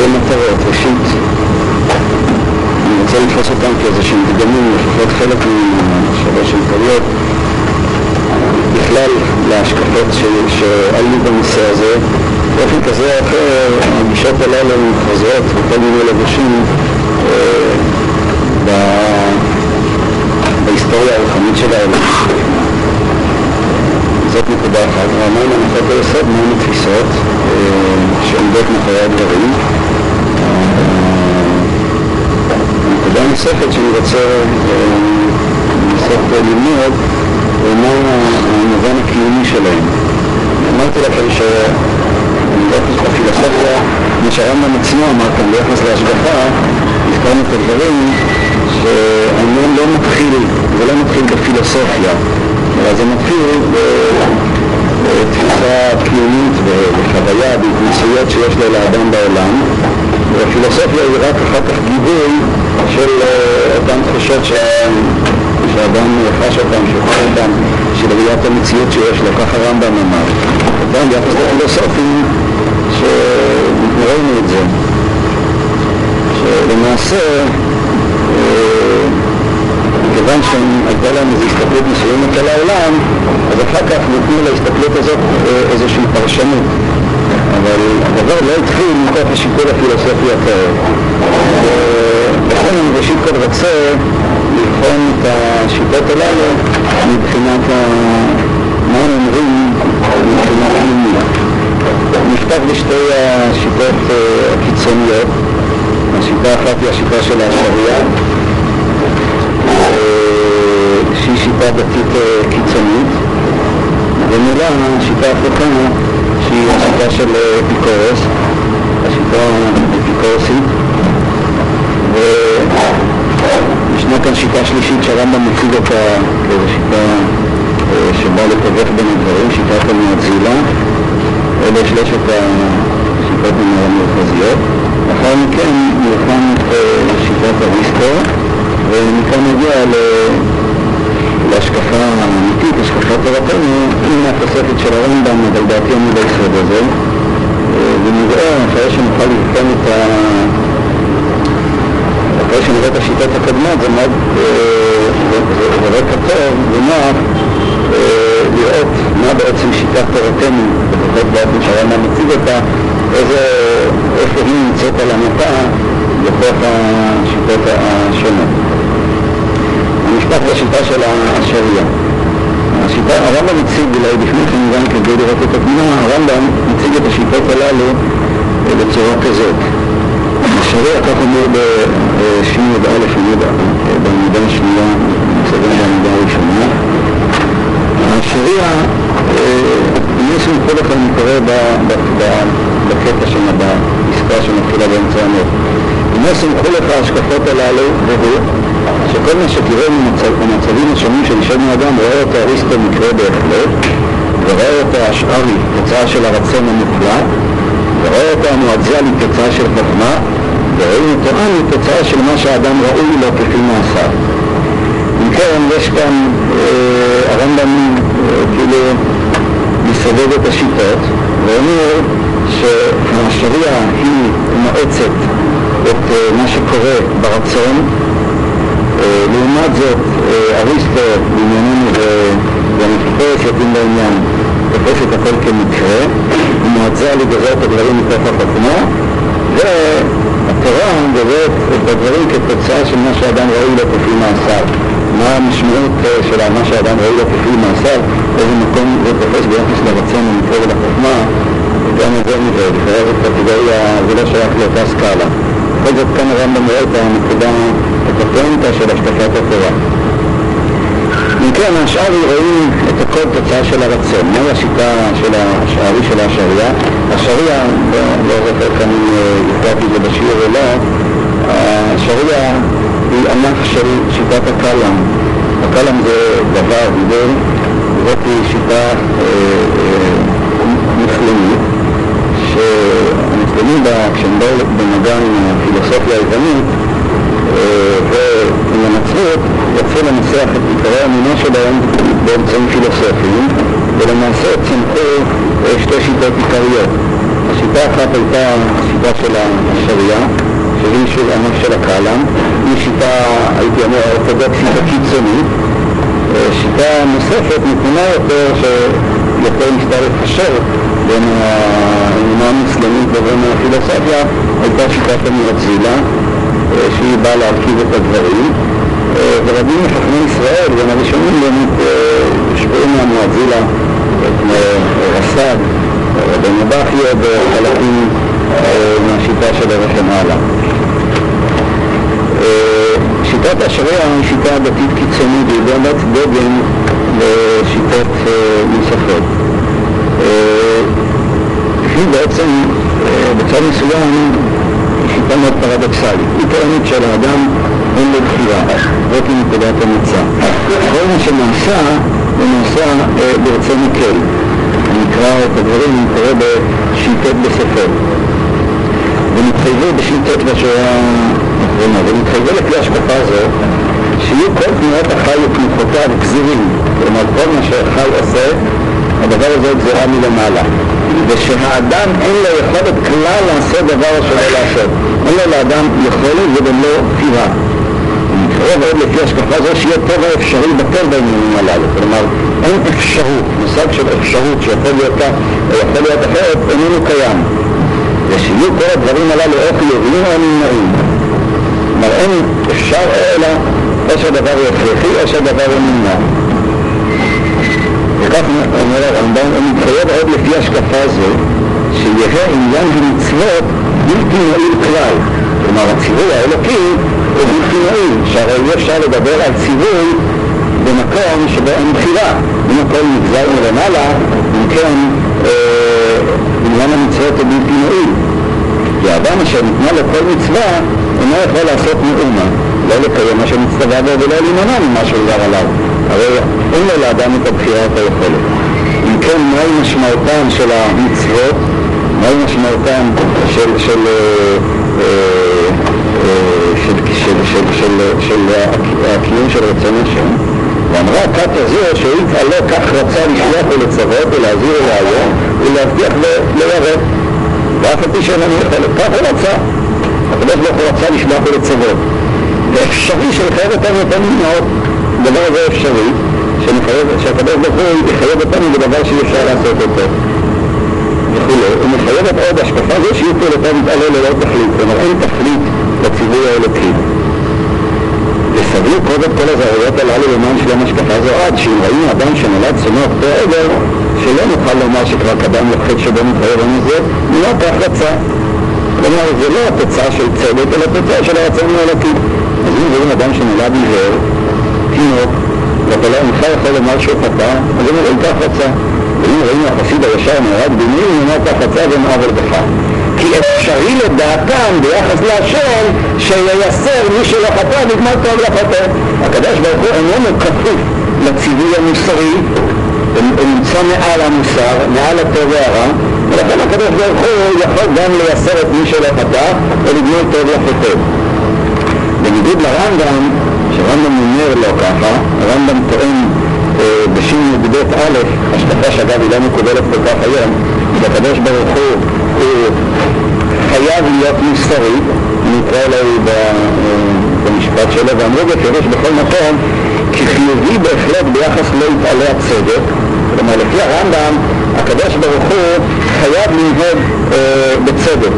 שתי מטרות. ראשית, אני רוצה לתפוס אותם כאיזה שהם דגמים, לפחות חלק מהשלוש העיקריות, בכלל להשקפות שעלו בנושא הזה. באופן כזה או אחר, הגישות הללו חוזרות בכל מיני לבושים אה, בהיסטוריה הרוחנית העולם. זאת נקודה אחת. ומהן הנחות היסוד, מהן התפיסות אה, שעומדות מאחורי הדברים. נקודה נוספת שאני רוצה אה, לנסות ללמוד הוא מה המובן הקיומי שלהם. אמרתי לכם שאני בפילוסופיה, מה שהרמב"ם עצמו אמר כאן ביחס להשגחה, הזכרנו את הדברים שהעניין לא מתחיל, זה לא מתחיל בפילוסופיה, אלא זה מתחיל בתפיסה קיומית וחוויה, בהתנסויות שיש לו לאדם בעולם, והפילוסופיה היא רק אחר כך גיבוי של אותן תחושות שאדם חש אותן, שוחר אותן, של ראיית המציאות שיש לו, ככה הרמב"ם אמר. גם ביחס לפילוסופים שראינו את זה, שלמעשה מכיוון שהייתה להם איזו הסתכלות מסוימת על העולם, אז אחר כך נתנו להסתכלות הזאת איזושהי פרשנות. אבל הדבר לא התחיל מתוך השיקול הפילוסופי הקרוב. ולכן אני ראשית כל רוצה לבחון את השיטות הללו מבחינת מה הם אומרים מבחינה פנימית. נפתח בשתי השיטות הקיצוניות. השיטה האחת היא השיטה של השריעה, שהיא שיטה דתית קיצונית, ומילה השיטה ההפוכה שהיא השיטה של אפיקורס, השיטה האפיקורסית, וישנה כאן שיטה שלישית שהרמב"ם מציג אותה כאיזו שיטה שבאה לתווך בין הדברים, שיטת המאצילה, אלה שלושת השיטות המרכזיות. לאחר מכן נלחם שיטת אריסטו, ומכאן נגיע להשקפה האמיתית, השקפת תורתנו, עם התוספת של הרמב"ם, אבל דעתי עמוד היסוד הזה, ונראה, אחרי שנוכל לבחון את ה... אחרי שנראה את השיטות הקודמות, זה מאוד, זה רקע טוב ונוח לראות מה בעצם שיטת תורתנו, לפחות באופן שהרמב"ם מציג אותה, איזה, איפה היא נמצאת על המפה בתוך השיטות השונות. נפתח בשיטה של השריעה. השיטה, הרמב"ם מציג, אולי לפני כן גם כדי לראות את התמונה, הרמב"ם מציג את השיטות הללו בצורה כזאת. השריעה, כך אומר בש"י י"א בעמידה השנייה, מצווה בעמידה הראשונה. השריעה, יש לנו כל אחד מקורה בקטע שם, בפסקה שמתחילה באמצע המות. אם יש סמכו לך ההשקפות הללו, והוא שכל מה שתראה במצבים השונים של אישה בני אדם רואה אותו אריסטו מקרה בהחלט ורואה אותו השארי תוצאה של הרצון המוחלט ורואה אותו המואזלי תוצאה של חוכמה ורואים אותו אני תוצאה של מה שהאדם ראוי לו כפי מעשיו אם כן יש כאן אה, הרמב"ם אה, כאילו מסובב את השיטות ואומר שהשריעה היא מואצת את אה, מה שקורה ברצון לעומת זאת, אריסטו, בענייננו והמפורש יתאים בעניין, תופס את הכל כמקרה, הוא מועצה לגזר את הדברים מתוך החוכמה, והתורה גוזרת את הדברים כתוצאה של מה שאדם ראוי לו כפי מעשיו. מה המשמעות של מה שאדם ראוי לו כפי מעשיו, איזה מקום זה תופס ביחס לרצון המקרה ולחוכמה, גם זה מזה, בכלל זאת קטגוריה, זה לא שייך לאותה סקאלה. בכל זאת כאן הרמב"ם רואה את הנקודה, את הפואנטה של השקפת התורה. אם כן, השאר רואים את הכל תוצאה של הרצון. מהי השיטה של השארי של השריעה? השריעה, לא זוכר כאן אם הזכרתי את זה בשיעור או לא, השריעה היא ענף של שיטת הקלאם. הקלאם זה דבר, דיבר, זאת שיטה מוסלמית, שהמוסלמים כשהם באו במגע עם הפילוסופיה היוונית ועם הנצרות, יצאו לנסח את עיקרי האמונה שלהם באמצעים פילוסופיים ולמעשה צמחו שתי שיטות עיקריות. שיטה אחת הייתה השיטה של השריעה, שהיא של ענף של הקהלם, היא שיטה, הייתי אומר, אורתודוקסית הקיצונית. שיטה נוספת, נכונה יותר, שיותר ניסתה לפשר בין האמונה המוסלמית לבין הפילוסופיה, הייתה שיטת המרזילה, שהיא באה להרכיב את הדברים. ורבים מחכמי ישראל, גם הראשונים באמת הושפעו מהמואזילה, כמו רס"ג, רבנו בכיה וחלקים מהשיטה של וכן הלאה. שיטת השריעה היא שיטה דתית קיצונית, והיא באמת דגם לשיטות נוספות. היא בעצם, בצד מסוים, שיטה מאוד פרדוקסלית. היא טוענת שלאדם אין לו בחירה, זאת נקודת המוצא. כל מה שנעשה, הוא נעשה ברצון מקל. אני אקרא את הדברים, אני קורא בשיטות בסופר. ונתחייבו בשיטות בשורה האחרונה, ונתחייבו לפי השקפה זו, שיהיו כל תנועות החי ותנוחותיו גזירים. כלומר, כל מה שהחי עושה, הדבר הזה גזירה מלמעלה. ושהאדם אין לו יכולת כלל לעשות דבר שלא לעשות. אין לו לאדם יכולת וגם לא בחירה. מתחייב עוד לפי השקפה זו שיהיה טבע אפשרי בטל בעניינים הללו. כלומר, אין אפשרות, מושג של אפשרות שיכול להיות כך או יכול להיות אחרת, איננו קיים. ושיהיו כל הדברים הללו או חיוביים או נמנעים. כלומר, אין אפשר אלא או שהדבר הוא הכרחי או שהדבר הוא נמנע. וכך אומר הרמב"ם, הוא מתחייב עוד לפי השקפה זו, שיהיה עניין המצוות בלתי מועיל כלל. כלומר, הציווי האלוקי הוא בלתי מועיל, שהרי אי אפשר לדבר על ציווי במקום שבו אין בחירה. אם הכל נגזר מלמעלה, אם כן, עניין המצוות הוא בלתי מועיל. כי האדם אשר ניתנה לו כל מצווה, אינו יכול לעשות מאומה, לא לקיים מה שנצטווה בו ולא להימנע ממה שהוגר עליו. הרי אין לו לאדם את הבחירה את היכולת. אם כן, מהי משמעותן של המצוות? מהי משמעותן של, של, של, של, של, של, של הקיום של רצון השם? ואמרה כת הזו שהוא יתעלה כך רצה לשלוח ולצוות ולהזהיר ולהיום ולהבטיח וליירט ואף על פי שאין לנו יכולת, כך הוא רצה. הקדוש ברוך הוא רצה לשלוח ולצוות. ואפשרי שלחייב אותנו יותר מאות, דבר הזה אפשרי, שהקדוש ברוך הוא יחייב אותנו בדבר שאי אפשר לעשות אותו. וכולי. הוא מחייב את עוד השקפה זו שיהיו פעולותיו מתעלה ללא תכלית, כלומר אין תכלית לציווי האלוקי. וסבלו קודם כל הזהויות הללו למען שלום השקפה זו עד שאם ראינו אדם שנולד צומח פה עבר, שלא נוכל לומר שכבר קדם יחיד שבו מתחייב לנו זה, לא כך רצה. כלומר, זה לא התוצאה של צדק, אלא תוצאה של הרצון האלוקי. אז אם רואים אדם שנולד עיוור, תינוק, לא אינך יכול לומר שהוא חטא, אז הם אומרים כך רצה. ואם רואים החסיד הישר נהרג במילים, הוא אומר כך רצה ומעבר בך. כי אפשרי לדעתם ביחס להשם שייסר מי שלא חטא ויגמר טוב לחטא. הקדוש ברוך הוא איננו כפוף לציווי המוסרי, הוא נמצא מעל המוסר, מעל הטוב והרע, ולכן הקדוש ברוך הוא יכול גם לייסר את מי שלא חטא ולגמור טוב לחטא. בניגוד לרמב"ם, שרמב"ם אומר לא ככה, הרמב"ם טוען אה, בשי"ב א', השקפה שאגב היא לא מקובלת כל כך היום, שהקדוש ברוך הוא, חייב להיות מוסרי, נקרא לו במשפט שלו, ואמרו בפירוש בכל מקום, כי חיובי בהחלט ביחס לא יתעלה הצדק, כלומר לפי הרמב"ם, הקדוש ברוך הוא חייב לנהוג אה, בצדק.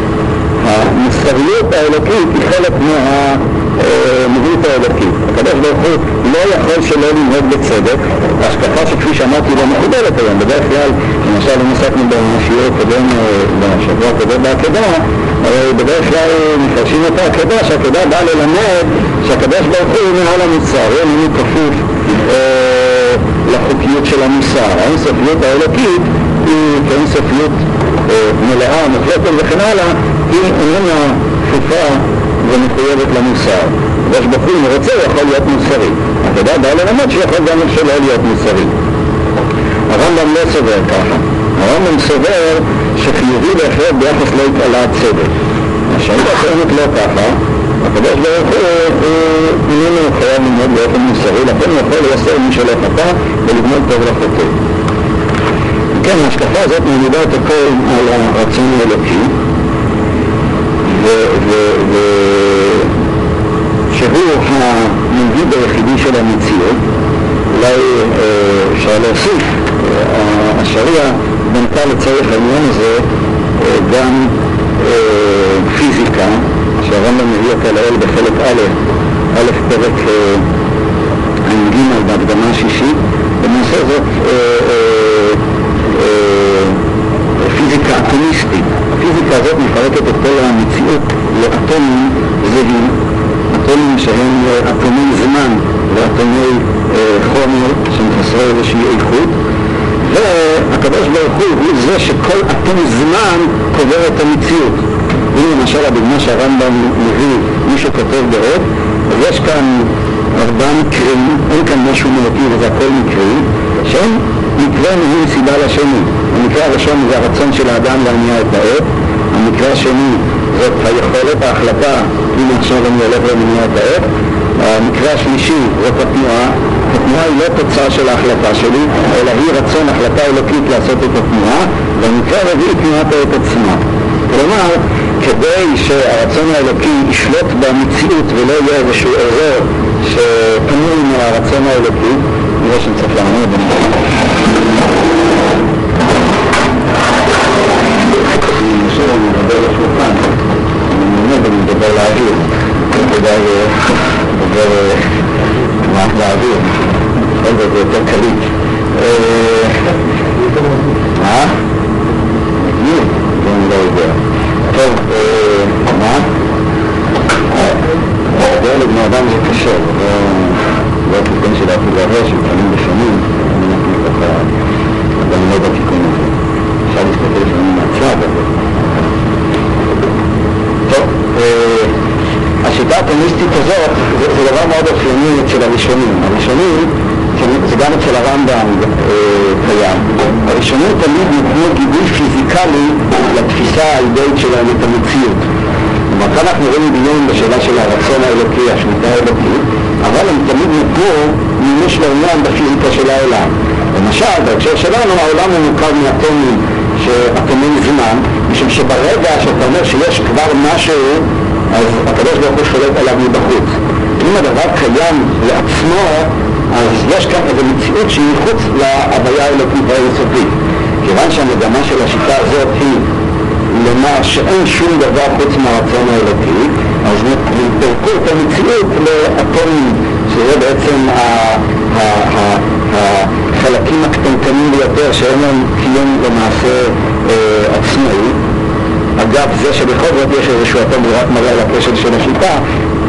המוסריות האלוקית היא חלק מהמהות האלוקית. הקדוש ברוך הוא לא יכול שלא לנהוג בצדק, ההשקפה שכפי שאמרתי לא מקובלת היום, בדרך כלל, למשל אם עסקנו בשיעור הקודם, בשבוע הקודם בעקדה, הרי בדרך כלל מפרשים את העקדה, שהעקדה באה ללמד שהקדוש ברוך הוא מעל המוסר, הוא איננו כפוף לחוקיות של המוסר. האינסופיות האלוקית היא כאינסופיות מלאה, מוחלטת וכן הלאה, היא איננה כפופה ומחויבת למוסר. הקדוש ברוך הוא, אם הוא רוצה, הוא יכול להיות מוסרי. אתה בא ללמד שיכול גם שלא להיות מוסרי. הרמב"ם לא סובר ככה. הרמב"ם סובר שחיובי בהחלט ביחס לא יתעלה הצדק. השאלה טוענת לא ככה, הקדוש ברוך הוא איננו חייב ללמוד באופן מוסרי, לכן הוא יכול לייסר מי שלא חטא ולגמול טוב לחוטא. כן, ההשקפה הזאת מעמידה את הכל על הרצון האלוקי, שהוא המנהיג היחידי של המציאות. אולי אה, אפשר להוסיף, אה, השריעה בנתה לצורך העניין הזה אה, גם פיזיקה, שהרמב"ם מביא אותה לאל בחלק א', א' פרק ע"ג בהקדמה השישית, למעשה זאת פיזיקה אטומיסטית. הפיזיקה הזאת מפרקת את כל המציאות לאטומים זהים, אטומים שהם אטומי זמן ואטומי חומר שהם חסרי איזושהי איכות, והקדוש ברוך הוא הוא זה שכל אטום זמן קובר את המציאות. הנה למשל הדוגמה שהרמב"ם מביא, מי שכותב בעוד, אז יש כאן ארבעה מקרים, אין כאן משהו מהותי וזה הכל מקרי, שהם מקרה מביא סיבה לשני. המקרה הראשון זה הרצון של האדם להניע את העת, המקרה השני זאת היכולת, ההחלטה, אם עכשיו אני הולך ומניע את העת, המקרה השלישי זאת התנועה, התנועה היא לא תוצאה של ההחלטה שלי, אלא היא רצון החלטה אלוקית לעשות את התנועה, והמקרה הרביעי תנועת העת עצמה. כלומר, כדי שהרצון האלוקי ישלוט במציאות ולא יהיה איזשהו אזור שפנוי מהרצון האלוקי, נראה שאני צריך לעמוד אני לדבר מעט באוויר, בכל זאת זה יותר קליט. מה? מגניב? אני לא יודע. טוב, מה? לדבר לבני אדם זה קשה, לא התיקון של אפילו הראש, לפעמים בשונים, אנחנו ככה, עדיין לא בתיקון הזה. אפשר להסתכל לפעמים מהצד, אבל... טוב, השיטה הטומיסטית הזאת זה, זה דבר מאוד אופייני אצל הראשונים. הראשונים, זה גם אצל הרמב"ם אה, קיים, הראשונים תמיד נתנו גיבוי פיזיקלי לתפיסה האידאית שלהם את המציאות. כלומר, כאן אנחנו רואים דיון בשאלה של הרצון האלוקי, השליטה האלוקית, אבל הם תמיד נתנו מימוש לעניין בפיזיקה של העולם. למשל, בהקשר שלנו, העולם הוא מורכב מאטומים, אטומי זמן, משום שברגע שאתה אומר שיש כבר משהו אז הקדוש ברוך הוא שולט עליו מבחוץ. אם הדבר קיים לעצמו, אז יש כאן איזו מציאות שהיא מחוץ להוויה האלוקית האינסופית. כיוון שהמגמה של השיטה הזאת היא לומר שאין שום דבר חוץ מהרצון האלוקי, אז פירקו את המציאות לאטומים, שזה בעצם החלקים הקטנטנים ביותר שאין להם קיום למעשה אה, עצמאי. אגב, זה שבכל זאת יש איזשהו אטום, זה רק מראה על הכשל של השיטה,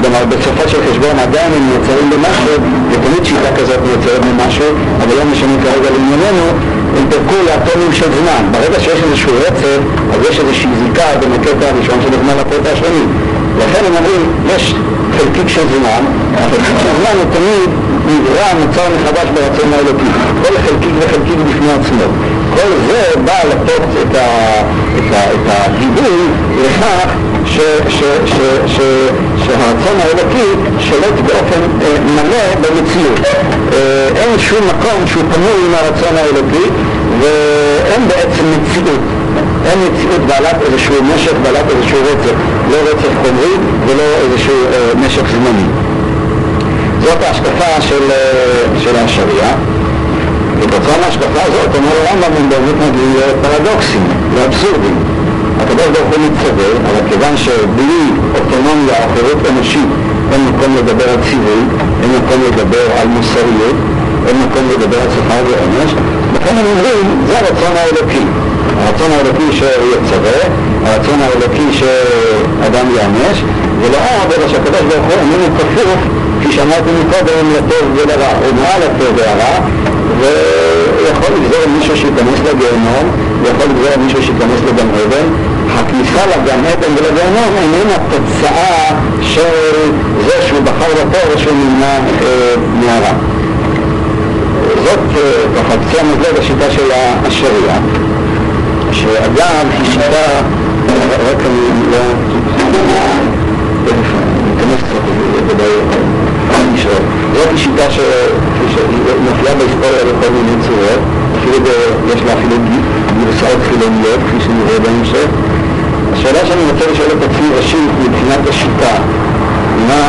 כלומר בסופו של חשבון עדיין הם מייצרים במשהו, ותמיד שיטה כזאת מייצרת במשהו, אבל לא משנה כרגע לענייננו, הם פרקו לאטומים של זמן. ברגע שיש איזשהו רצף, אז יש איזושהי זיקה בין הקטע הראשון של הזמן לקטע השני. לכן הם אומרים, יש חלקיק של זמן, החלקיק של זמן הוא תמיד נברא, נוצר מחדש ברצון האלוקי. כל חלקיק וחלקיק בפני עצמו. כל זה בא לתת את, ה, את, ה, את הגיבוי לכך שהרצון האלוקי שולט באופן אה, מלא במציאות. אה, אין שום מקום שהוא פנוי עם הרצון האלוקי ואין בעצם מציאות. אין מציאות בעלת איזשהו משך, בעלת איזשהו רצף, לא רצף חומרי ולא איזשהו אה, משך זמני. זאת ההשקפה של, אה, של השריעה. וכתוצאה מההשקפה הזאת, אומר הרמב"ם, הם באמת מגיעים לפרדוקסים ואבסורדים. הקדוש ברוך הוא מצווה, אבל כיוון שבלי אוטונומיה או חירות אנושית אין מקום לדבר על ציווי, אין מקום לדבר על מוסריות, אין מקום לדבר על שכר ועונש, לכן הם אומרים, זה הרצון האלוקי. הרצון האלוקי שהוא יצווה, הרצון האלוקי שאדם יענש, ולאור אלא שהקדוש ברוך הוא איננו כפוף, כפי שאמרתי מקודם, לטוב ולרע, הוא מעל לטוב ולרע, ויכול לגזור מישהו שייכנס לגיהנום, ויכול לגזור מישהו שייכנס לגן עדן. הכניסה לגן עדן ולגיהנום איננה תוצאה של זה שהוא בחר בטוב ושהוא נמנע אה, מהרע. זאת אה, ככה קצה המזלג השיטה של השריעה, שאגב היא שיטה, רק אני לא... זאת שיטה שמופיעה בהיסטוריה בכל מיני צורות, אפילו יש לה אפילו הבינלאומיות, כפי שנראה בהמשך. השאלה שאני רוצה לשאול את עצמי ראשית מבחינת השיטה, מה,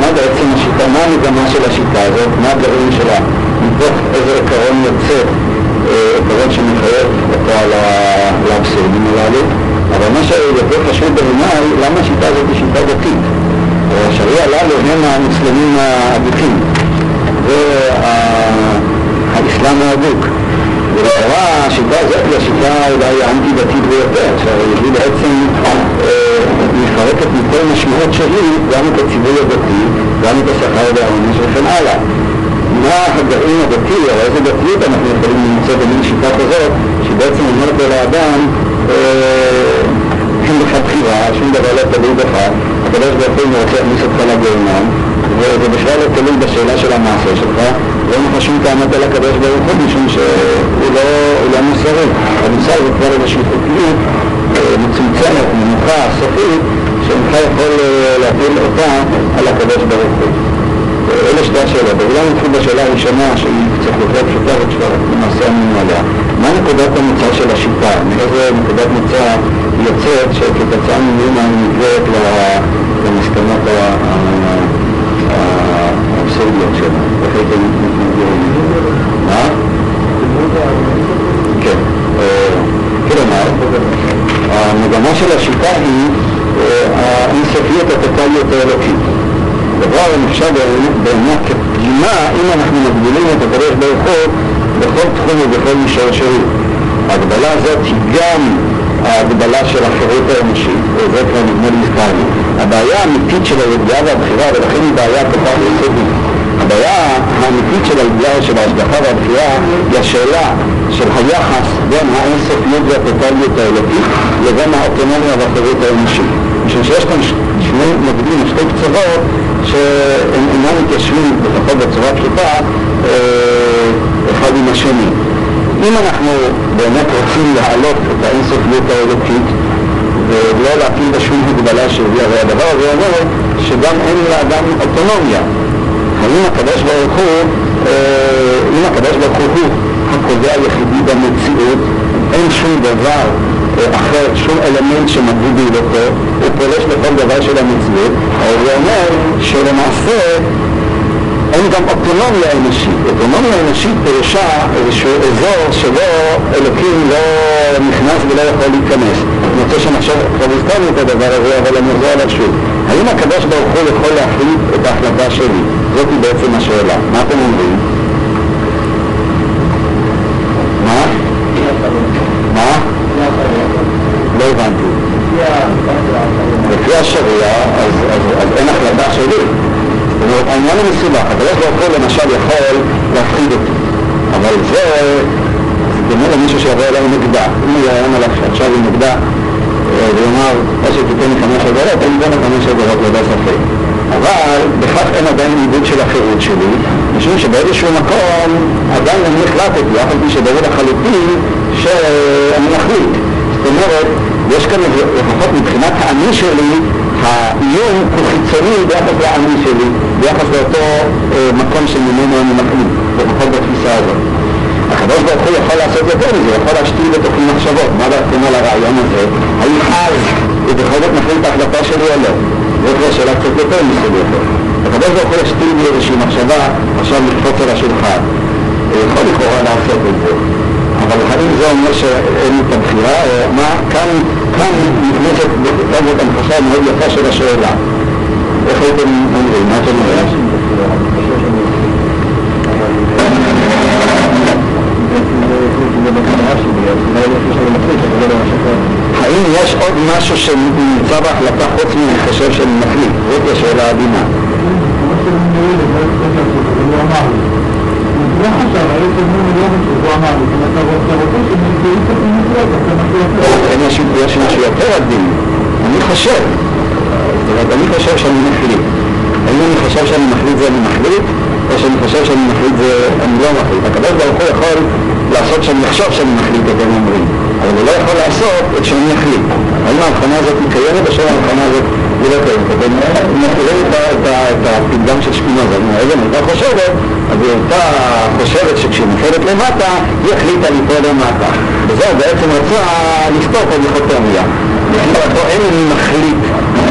מה בעצם השיטה, מה המגמה של השיטה הזאת, מה הגרעין שלה, מתוך איזה עקרון יוצא, אה, עקרון שמחייב אותה לאבסורדים הללו, אבל מה שיותר חשוב בעיניי, למה השיטה הזאת היא שיטה דתית? השריעה הללו הם המוסלמים האדוקים, והאסלאם ההדוק. ולכאורה השיטה הזאת היא השיטה אולי האנטי-דתית ביותר, שהיא בעצם אה, מפרקת מכל משמעות שהיא גם את הציבור הדתי, גם את השכר והעונש וכן הלאה. מה הגרעין הדתי, או איזה דתיות אנחנו יכולים למצוא במין שיטה כזאת, שבעצם אומרת לאדם אין לך בחירה, שום דבר לא תלוי בך, הקדוש ברוך הוא רוצה להכניס אותך לגיהנום, וזה בכלל לא תלוי בשאלה של המעשה שלך, לך שום טענות על הקדוש ברוך הוא, משום שהוא לא, לא מוסרי. המוסר זה כבר איזושהי חוקיות אה, מצומצמת, נמוכה, סופית, שאינך יכול אה, להפיל אותה על הקדוש ברוך הוא. אלה שתי השאלות. אולי נתחיל בשאלה הראשונה, שהיא קצת יותר פשוטה וכבר למעשה ענינו עליה. מה נקודת המוצא של השיטה? מאיזה נקודת מוצא יוצאת שכתוצאה ממנה היא נגזרת למסקנות האבסורדיות שלה? מתנגדים? מה? כן. כלומר, המגמה של השיטה היא האינסופיות הטוטליות האלוקית. דבר נחשב באמת כפגימה אם אנחנו מגבילים את הקדוש ברוך הוא בכל תחום ובכל מישור שהוא. ההגבלה הזאת היא גם ההגבלה של החירות האנושית, וזה כבר נדמה לי הזכרנו. הבעיה האמיתית של הידיעה והבחירה, ולכן היא בעיה כל כך יסודית. הבעיה האמיתית של הידיעה של ההשגחה והבחירה היא השאלה של היחס בין האינסופיות והטוטליות האלוקית לבין האוטונומיה והחירות האנושית. משום שיש כאן שני מוקדים, שתי קצוות שהם אינם מתיישבים, לפחות בצורה פשוטה, אה, אחד עם השני. אם אנחנו באמת רוצים להעלות את האינסופיות האלוקית ולא להטיל בה שום הגבלה שהביאה, הרי הדבר הזה אומר שגם אין לאדם אוטונומיה. האם הקדוש ברוך הוא, אה, אם הקדוש ברוך הוא הקובע היחידי במציאות, אין שום דבר אחר, שום אלמנט שמגביל אותו, הוא פולש לכל דבר של המציאות, אבל הוא אומר שלמעשה אין גם אוטונומיה אנושית. אוטונומיה אנושית פירושה איזשהו אזור שבו אלוקים לא נכנס ולא יכול להיכנס. אני רוצה שנחשוב, כבר הזכרנו את הדבר הזה, אבל אני אחזור עליו שוב. האם הקדוש ברוך הוא יכול להחליט את ההחלטה שלי? זאת בעצם השאלה. מה אתם אומרים? לא. לפי השריעה, אז אין החלטה שלי. העניין הוא מסובך. הקדוש ברוך הוא למשל יכול להפחיד אותי, אבל זה, זה דומה למישהו שיבוא אליי נגדה. אם הוא יאיים עליו עכשיו עם נגדה, ויאמר, או שתיתן לי חמש עבירות, אני לי חמש עבירות ללא ספק. אבל בכך אין עדיין עיבוד של החירות שלי, משום שבאיזשהו מקום עדיין אני החלטתי, אף על פי שברור לחלוטין שאני מחליט. זאת אומרת, יש כאן לפחות מבחינת האני שלי, האיום הוא חיצוני ביחס לאני שלי, ביחס לאותו אה, מקום שממנו אני מחליט, לפחות בתפיסה הזאת. הקדוש ברוך הוא יכול לעשות יותר מזה, יכול להשתיל בתוכי מחשבות. מה דעתכם על הרעיון הזה? האם אז הוא בכל זאת מחליט את ההחלטה שלי או לא? זאת שאלה קצת יותר מסוימת. הקדוש ברוך הוא ישתיל לי איזושהי מחשבה עכשיו לקפוץ על השולחן. הוא יכול לכאורה לעשות את זה. אבל האם זה אומר שאין לי את הבחירה, מה, כאן, כאן נכנסת בכל זאת המחשה המאוד יפה של השאלה. איך הייתם אומרים? מה אתם אומרים? האם יש עוד משהו שנמצא בהחלטה חוץ מחשב שאני מחליט? זאת השאלה העדינה. יש משהו יותר עדין, אני חושב, זאת אומרת, אני חושב שאני מחליט. האם אני חושב שאני מחליט זה אני מחליט, או שאני חושב שאני מחליט זה אני לא מחליט. הקדוש ברוך הוא יכול לעשות שאני אחשוב שאני מחליט את הם אומרים, אבל הוא לא יכול לעשות את שאני אחליט. האם ההבחנה הזאת היא קיימת או שההבחנה הזאת היא לא קיימת? אתם מכירים את הפתגם של שפינוזה, אם האבן הייתה חושבת, אז והיא הייתה חושבת שכשהיא נופלת למטה, היא החליטה ליפול למטה. וזהו בעצם רצה לפתור פה דיכוטומיה. אין אני מחליט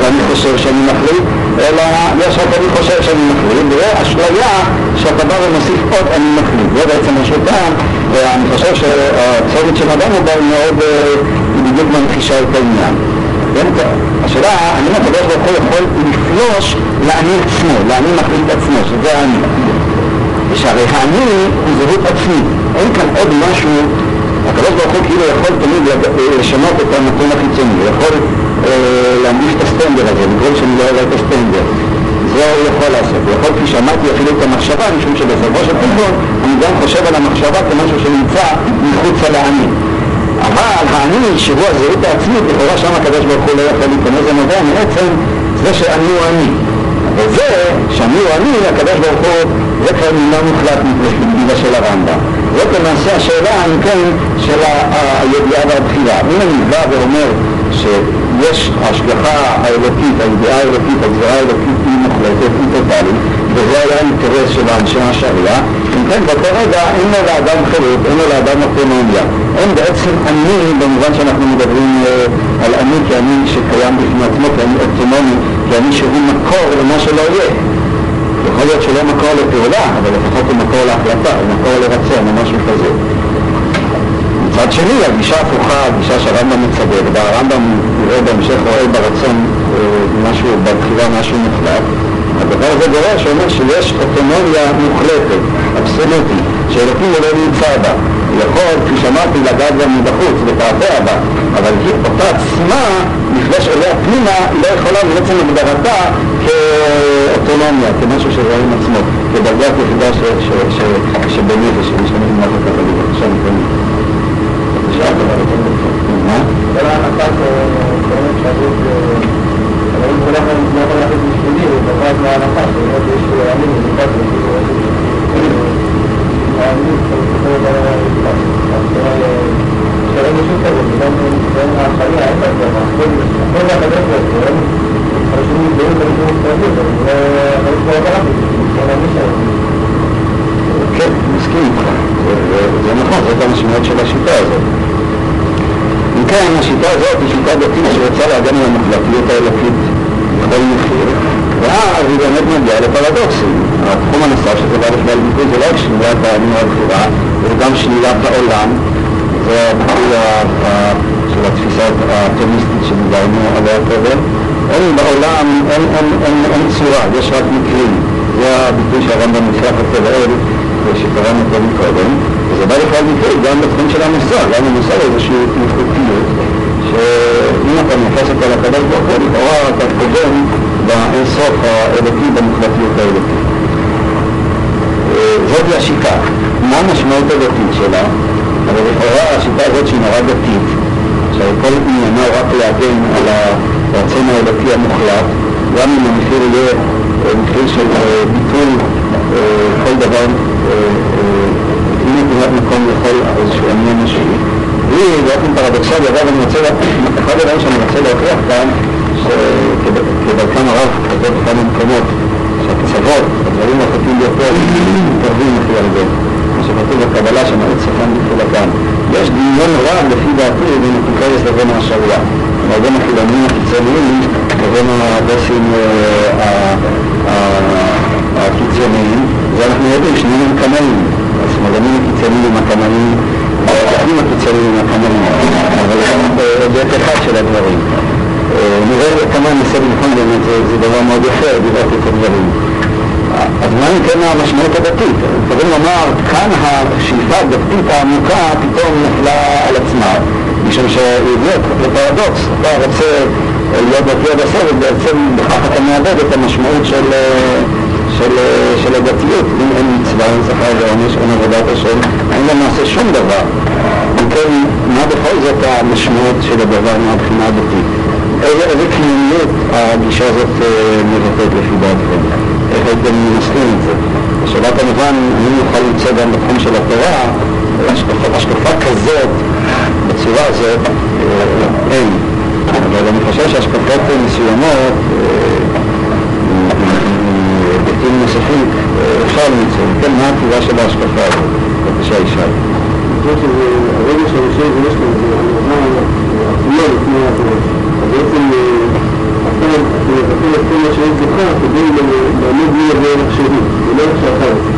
ואני חושב שאני מחליט, אלא יש רק אני חושב שאני מחליט, וזה אשליה שאתה בא ומוסיף עוד אני מחליט. זה בעצם השיטה, ואני חושב שהצומת שלנו בו היא מאוד, היא בדיוק ממחישה את העניין. השאלה, האם הקדוש ברוך הוא יכול לפלוש לאני עצמו, לאני מחליט עצמו, שזה האני. ושהרי האני הוא זהות עצמי, אין כאן עוד משהו, הקדוש ברוך הוא כאילו יכול תמיד לשנות את הנתון החיצוני, הוא יכול להנגיש את הסטנדר הזה, בגלל שאני לא אראה את הסטנדר. זה הוא יכול לעשות. יכול, כפי שאמרתי, אפילו את המחשבה, משום שבסופו של דבר אני גם חושב על המחשבה כמשהו שנמצא מחוץ על האני. אבל האני, שהוא הזהות העצמית, לכאורה שם הקדוש ברוך הוא לא יכול להיכנס, זה נובע מעצם זה שאני הוא אני. וזה, שאני הוא אני, הקדוש ברוך הוא, זה כבר מילה מוחלט מפרספקטיבה של הרמב"ם. זאת למעשה השאלה, אם כן, של הידיעה והבחירה. אם אני בא ואומר שיש השגחה האלוקית, הידיעה האלוקית, הגזרה האלוקית היא מוחלטת, היא טוטאלית, וזה היה האינטרס של אנשי השריעה, אם כן, באותו רגע אין לו לאדם חירות, אין לו לאדם אוטונומיה. אין בעצם אני, במובן שאנחנו מדברים אה, על אני כאני שקיים בפני עצמו, כאני אוטונומי, כאני שהוא מקור למה שלא יהיה. יכול להיות שלא מקור לפעולה, אבל לפחות הוא מקור להחלטה, הוא מקור לרצון או משהו כזה. מצד שני, הגישה הפוכה, הגישה שהרמב"ם מצדד, והרמב"ם יראה בהמשך רואה ברצון אה, משהו, בבחירה משהו מוחלט, הדבר הזה גורר שאומר שיש אוטונומיה מוחלטת, אבסולוטית, שאלוקים לא נמצא בה. הוא יכול, כפי שאמרתי, לגעת גם מבחוץ ותעתע בה, אבל היא אותה עצמה, לפגוש אליה פנימה, לא יכולה בעצם הגדרתה כאוטונומיה, כמשהו של רואים עצמו, כדרגת יחידה שבנפש, שמשתמש במערכת הכללית. עכשיו כן, מסכים איתך, זה נכון, זאת המשמעות של השיטה הזאת. כן, השיטה הזאת היא שיטה דתית שרוצה להגן על המוחלטיות האלוקית בכל מחיר, ואז היא באמת מגיעה לפרדוקסים. התחום הנוסף שזה בא לכלל ביטוי זה לא רק שלילת האמון והבחירה, זה גם שלילת העולם, זה הביטוי של התפיסה האטומיסטית שדיברנו עליה קודם. אין בעולם, אין, אין, אין, אין צורה, יש רק מקרים. זה הביטוי שהרמב"ם נפתח אותו לאל, שקראנו קודם קודם, וזה בא לכלל ביטוי גם בתחום של המוסר, גם המוסר איזושהי איכותיות, שאם אתה מייחס אותה לקדוש ברוך הוא, לכאורה אתה קודם באינסוף האלוקי, במוחלטיות האלוקית. זאת השיטה. מה המשמעות הדתית שלה? אבל לכאורה השיטה הזאת שהיא נורא דתית, שכל עניינה רק להגן על הרצון האלוקי המוחלט, גם אם המחיר יהיה מחיר של ביטול כל דבר, נתינת מקום לכל איזשהו עניין נשי. היא באופן פרדוקסלי, אגב אני רוצה, אחד הדברים שאני רוצה להוכיח כאן, שכדרכם הרב כזאת בכמה מקומות, שהקצוות, הדברים החוטאים ביותר, מתקרבים לפי הרבה. כמו שכתוב בקבלה שמעט סופן בתחילתם. יש דמיון רב לפי דעתי בין הפיקרס לבין השריעה. כלומר בין החילונים הקיצוניים לבין הדסים הקיצוניים, ואנחנו יודעים שניהם הם קנאים, השמאלנים הקיצוניים הם הקנאים, הערבים הקיצוניים הם הקנאים, אבל זה אחד של הדברים. נראה כמה ננסה לבחון באמת, זה דבר מאוד יפה, דיברתי את הדברים. אז מה אם כן המשמעות הדתית? יכולים לומר, כאן השאיפה הדתית העמוקה פתאום נפלה על עצמה, משום שזה פרדוקס, אתה רוצה להיות דתי עד הסוף, ובעצם בכך אתה מאבד את המשמעות של, של, של הדתיות. אם אין מצווה, אין שכר ועונש, אין עבודת השם, אין למעשה שום דבר. אם כן, מה בכל זאת המשמעות של הדבר מהבחינה הדתית? איזה, איזה קנייניות הגישה הזאת מבטאת לפי דעתכם? איך הייתם מנסחים את זה? השאלה כמובן, אני יכול למצוא גם בתחום של התורה, השקפה, השקפה כזאת, בצורה הזאת, אין. אבל אני חושב שהשקפות מסוימות, היבטים נוספים, אפשר למצוא. כן, מה התשובה של ההשקפה הזאת. בבקשה, ישי. אני חושב שהרגע שהראשון יש לו, זה הנבנה עצמו לפני הפרוש. אז בעצם אתה מבטל את כל מה שיש בך כדי לעמוד מול הדרך שלי, ולא שאתה רוצה.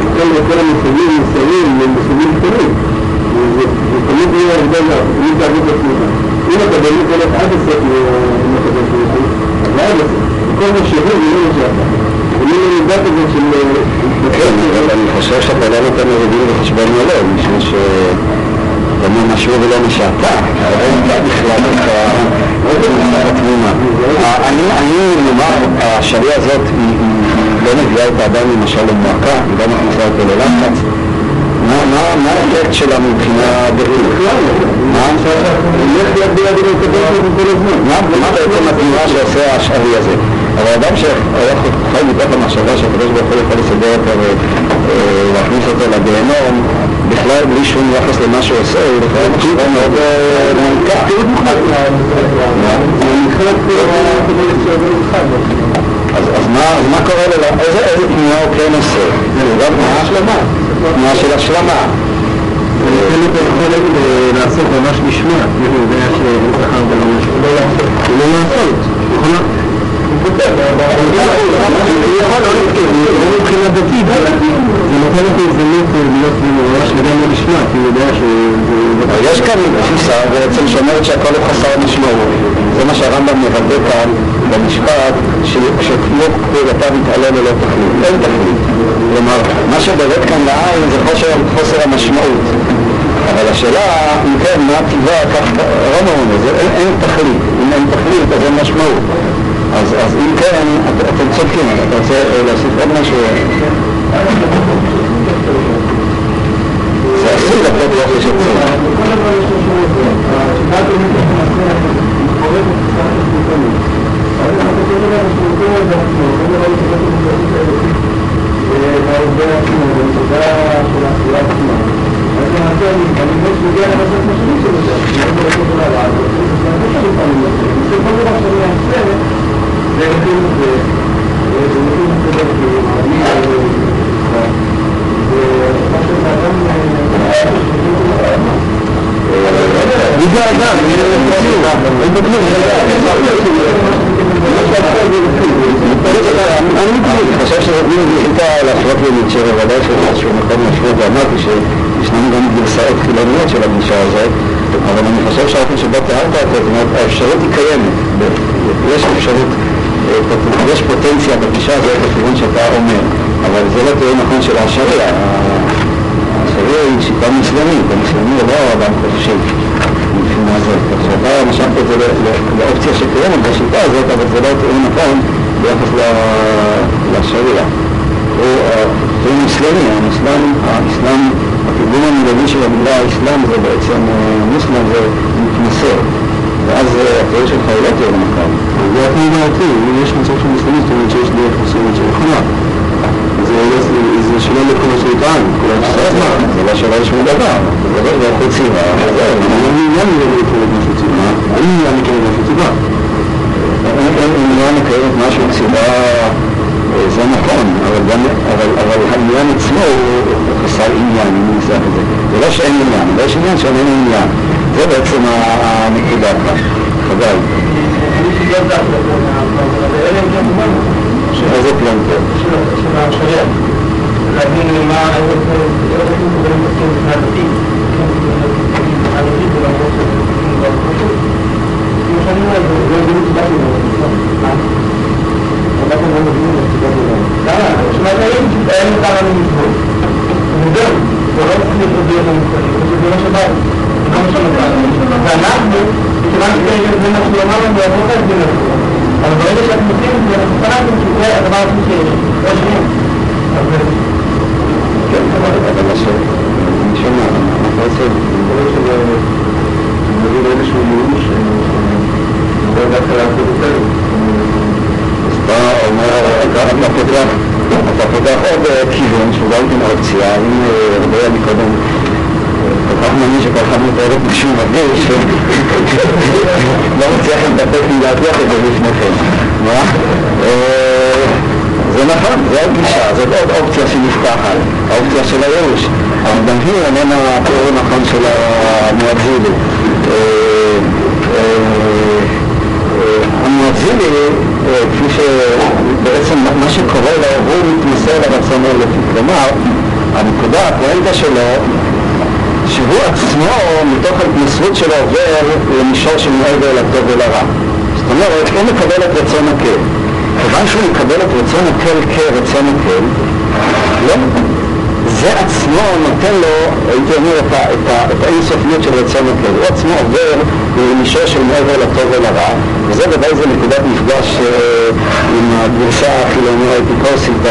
לכן כל המושגים מסיימים הם מושגים קטנים. ותמיד יהיה הבדל תמיד תעבוד עצמך. אם אתה באמת הולך עד הסוף עם הקדוש ברוך הוא, אז עד הסוף. כל מה שהוא זה לא מה שאתה. ומין המידה כזאת של... כן, אבל אני חושב שאתה לא נותן לזה דין וחשבון מלא, משום ש... זה לא משהו ולא מה שאתה, אין בכלל את התמונה. אני, נאמר, השריעה הזאת לא מביאה את האדם למשל למועקה, היא לא מכניסה אותו ללחץ. מה האפקט שלה מבחינה דתית? מה בעצם התנועה שעושה השארי הזה? אבל אדם שחי מתוך המחשבה שהקדוש ברוך הוא יכול לסדר אותו ולהכניס אותו לגיהנום בכלל בלי שום יחס למה שהוא עושה, הוא בכלל מחשבה מאוד מעמיקה. אז מה קורה לו? איזה תנועה הוא כן עושה? תנועה שלמה. תנועה של השלמה. אין את היכולת לעשות ממש נשמע, כאילו הוא יודע שאין שכר ולא משהו. לא לעשות. לא לעשות. מבחינה דתית, זה נותן את ההזדמנות להיות ממש לגמרי נשמע, כי הוא יודע שזה... יש כאן תפיסה בעצם שאומרת שהכל הוא חסר משמעות. זה מה שהרמב"ם מבטא כאן במשפט, שכמו פעולתה מתעלה ללא תכלית. אין תכלית. כלומר, מה שבולט כאן לעין זה חוסר המשמעות. אבל השאלה, אם כן, מה טיבה, כך רמב"ם אומר, אין תכלית. אם אין תכלית, אז אין משמעות. אז, אז אם כן, אתם צודקים, אתה רוצה להוסיף עוד משהו? זה אסור לתת רופש עצמי. אני חושב שזה זכית להפרות בניטשה, בוודאי שבאיזשהו מקום להפרות, ואמרתי שישנן גם גרסאות חילוניות של הגישה הזאת, אבל האפשרות היא קיימת, יש אפשרות, יש פוטנציה בגישה הזאת בכיוון שאתה אומר, אבל זה לא תיאור נכון של השריעה. השריעה היא שיטה מוסלמית, המוסלמי לא אדם חופשי. מבחינה הזאת. כך שאתה משכת את זה לאופציה שקיימת בשיטה הזאת, אבל זה לא תיאור נכון ביחס לשריעה. הוא מוסלמי, המוסלם, האסלאם, התרגום המילולי של המילה האסלאם זה בעצם מוסלם זה מתנשא. ואז התיאור שלך הוא לא תיאור נכון. זה התנאי דעתי, אם יש מצב של מוסלמי, זאת אומרת שיש דרך מסוימת של נכונה. זה שאלה לכל מה שטען, כל הזמן. זה לא שאלה לשום דבר, זה לא דבר חוץ ציבה. אני מעוניין לקרוא משהו ציבה. אני מעוניין לקרוא משהו ציבה. אם מעוניין לקרוא משהו ציבה, זה נכון, אבל העניין עצמו הוא חסר עניין, אם ננסח את זה. זה לא שאין עניין, אבל יש עניין שאין עניין. זה בעצם הנקודה כאן. חבל. איזה פלן טוב? של השריעה. להבין מה, איזה דברים עושים שזה. ואנחנו, מכיוון שכרגע זה מה שהוא אמר לנו, אנחנו לא חייבים לעשות. אבל ברגע שאתם עושים את זה, אנחנו קראתם שזה הדבר הכי שיש. לא שנים. כן, אבל אני שומע, אנחנו רוצים, אני מבין איזשהו ייאוש, לא דווקא לעשות יותר. אז אתה אומר, אתה פותח, אתה עוד כיוון שהוא גם כן אופציה, אם הרבה מקודם כך מאמין שכל אחד מתאר את משהו מרגיש, לא מצליח להתאפק מלהטיח את זה לפניכם. מה? זה נכון, זו עוד גישה, זאת עוד אופציה שנפתחת, האופציה של הייאוש. אבל גם היא איננה התיאור הנכון של המואזילי. המואזילי, כפי שבעצם מה שקורה לו, הוא מתמסר לרצון האלוקי. כלומר, הנקודה, הפואנטה שלו, שהוא עצמו, מתוך ההתמסרות שלו, עובר למישור של מעבר לטוב ולרע. זאת אומרת, הוא מקבל את רצון הקל. כיוון שהוא מקבל את רצון הקל כרצון הקל, לא, זה עצמו נותן לו, הייתי אומר, את, את, את האינסופיות של רצון הקל. הוא עצמו עובר למישור של מעבר לטוב ולרע, וזה ודאי זה נקודת מפגש אה, עם הגרסה החילונית האפיקורסית או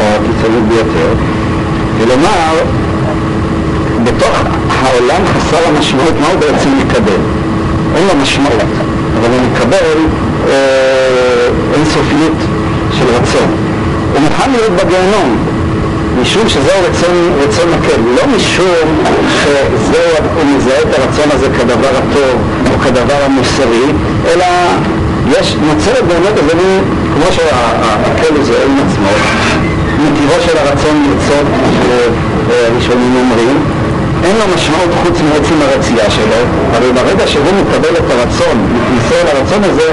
הקיצונית ביותר. כלומר, בתוך העולם חסר המשמעות, מה הוא בעצם מקבל? אין לו משמעות, אבל הוא מקבל אה, אינסופיות של רצון. הוא מוכן להיות בגיהנום, משום שזהו רצון, רצון מקל, לא משום שזהו, הוא מזהה את הרצון הזה כדבר הטוב או כדבר המוסרי, אלא יש, נוצרת באמת איזה מין, כמו שהקל הוא זוהה עם עצמו, מטבעו של הרצון לרצות, שהראשונים אומרים, אין לו משמעות חוץ מעצם הרצייה שלו, אבל ברגע שהוא מקבל את הרצון, מתנסה לרצון הזה,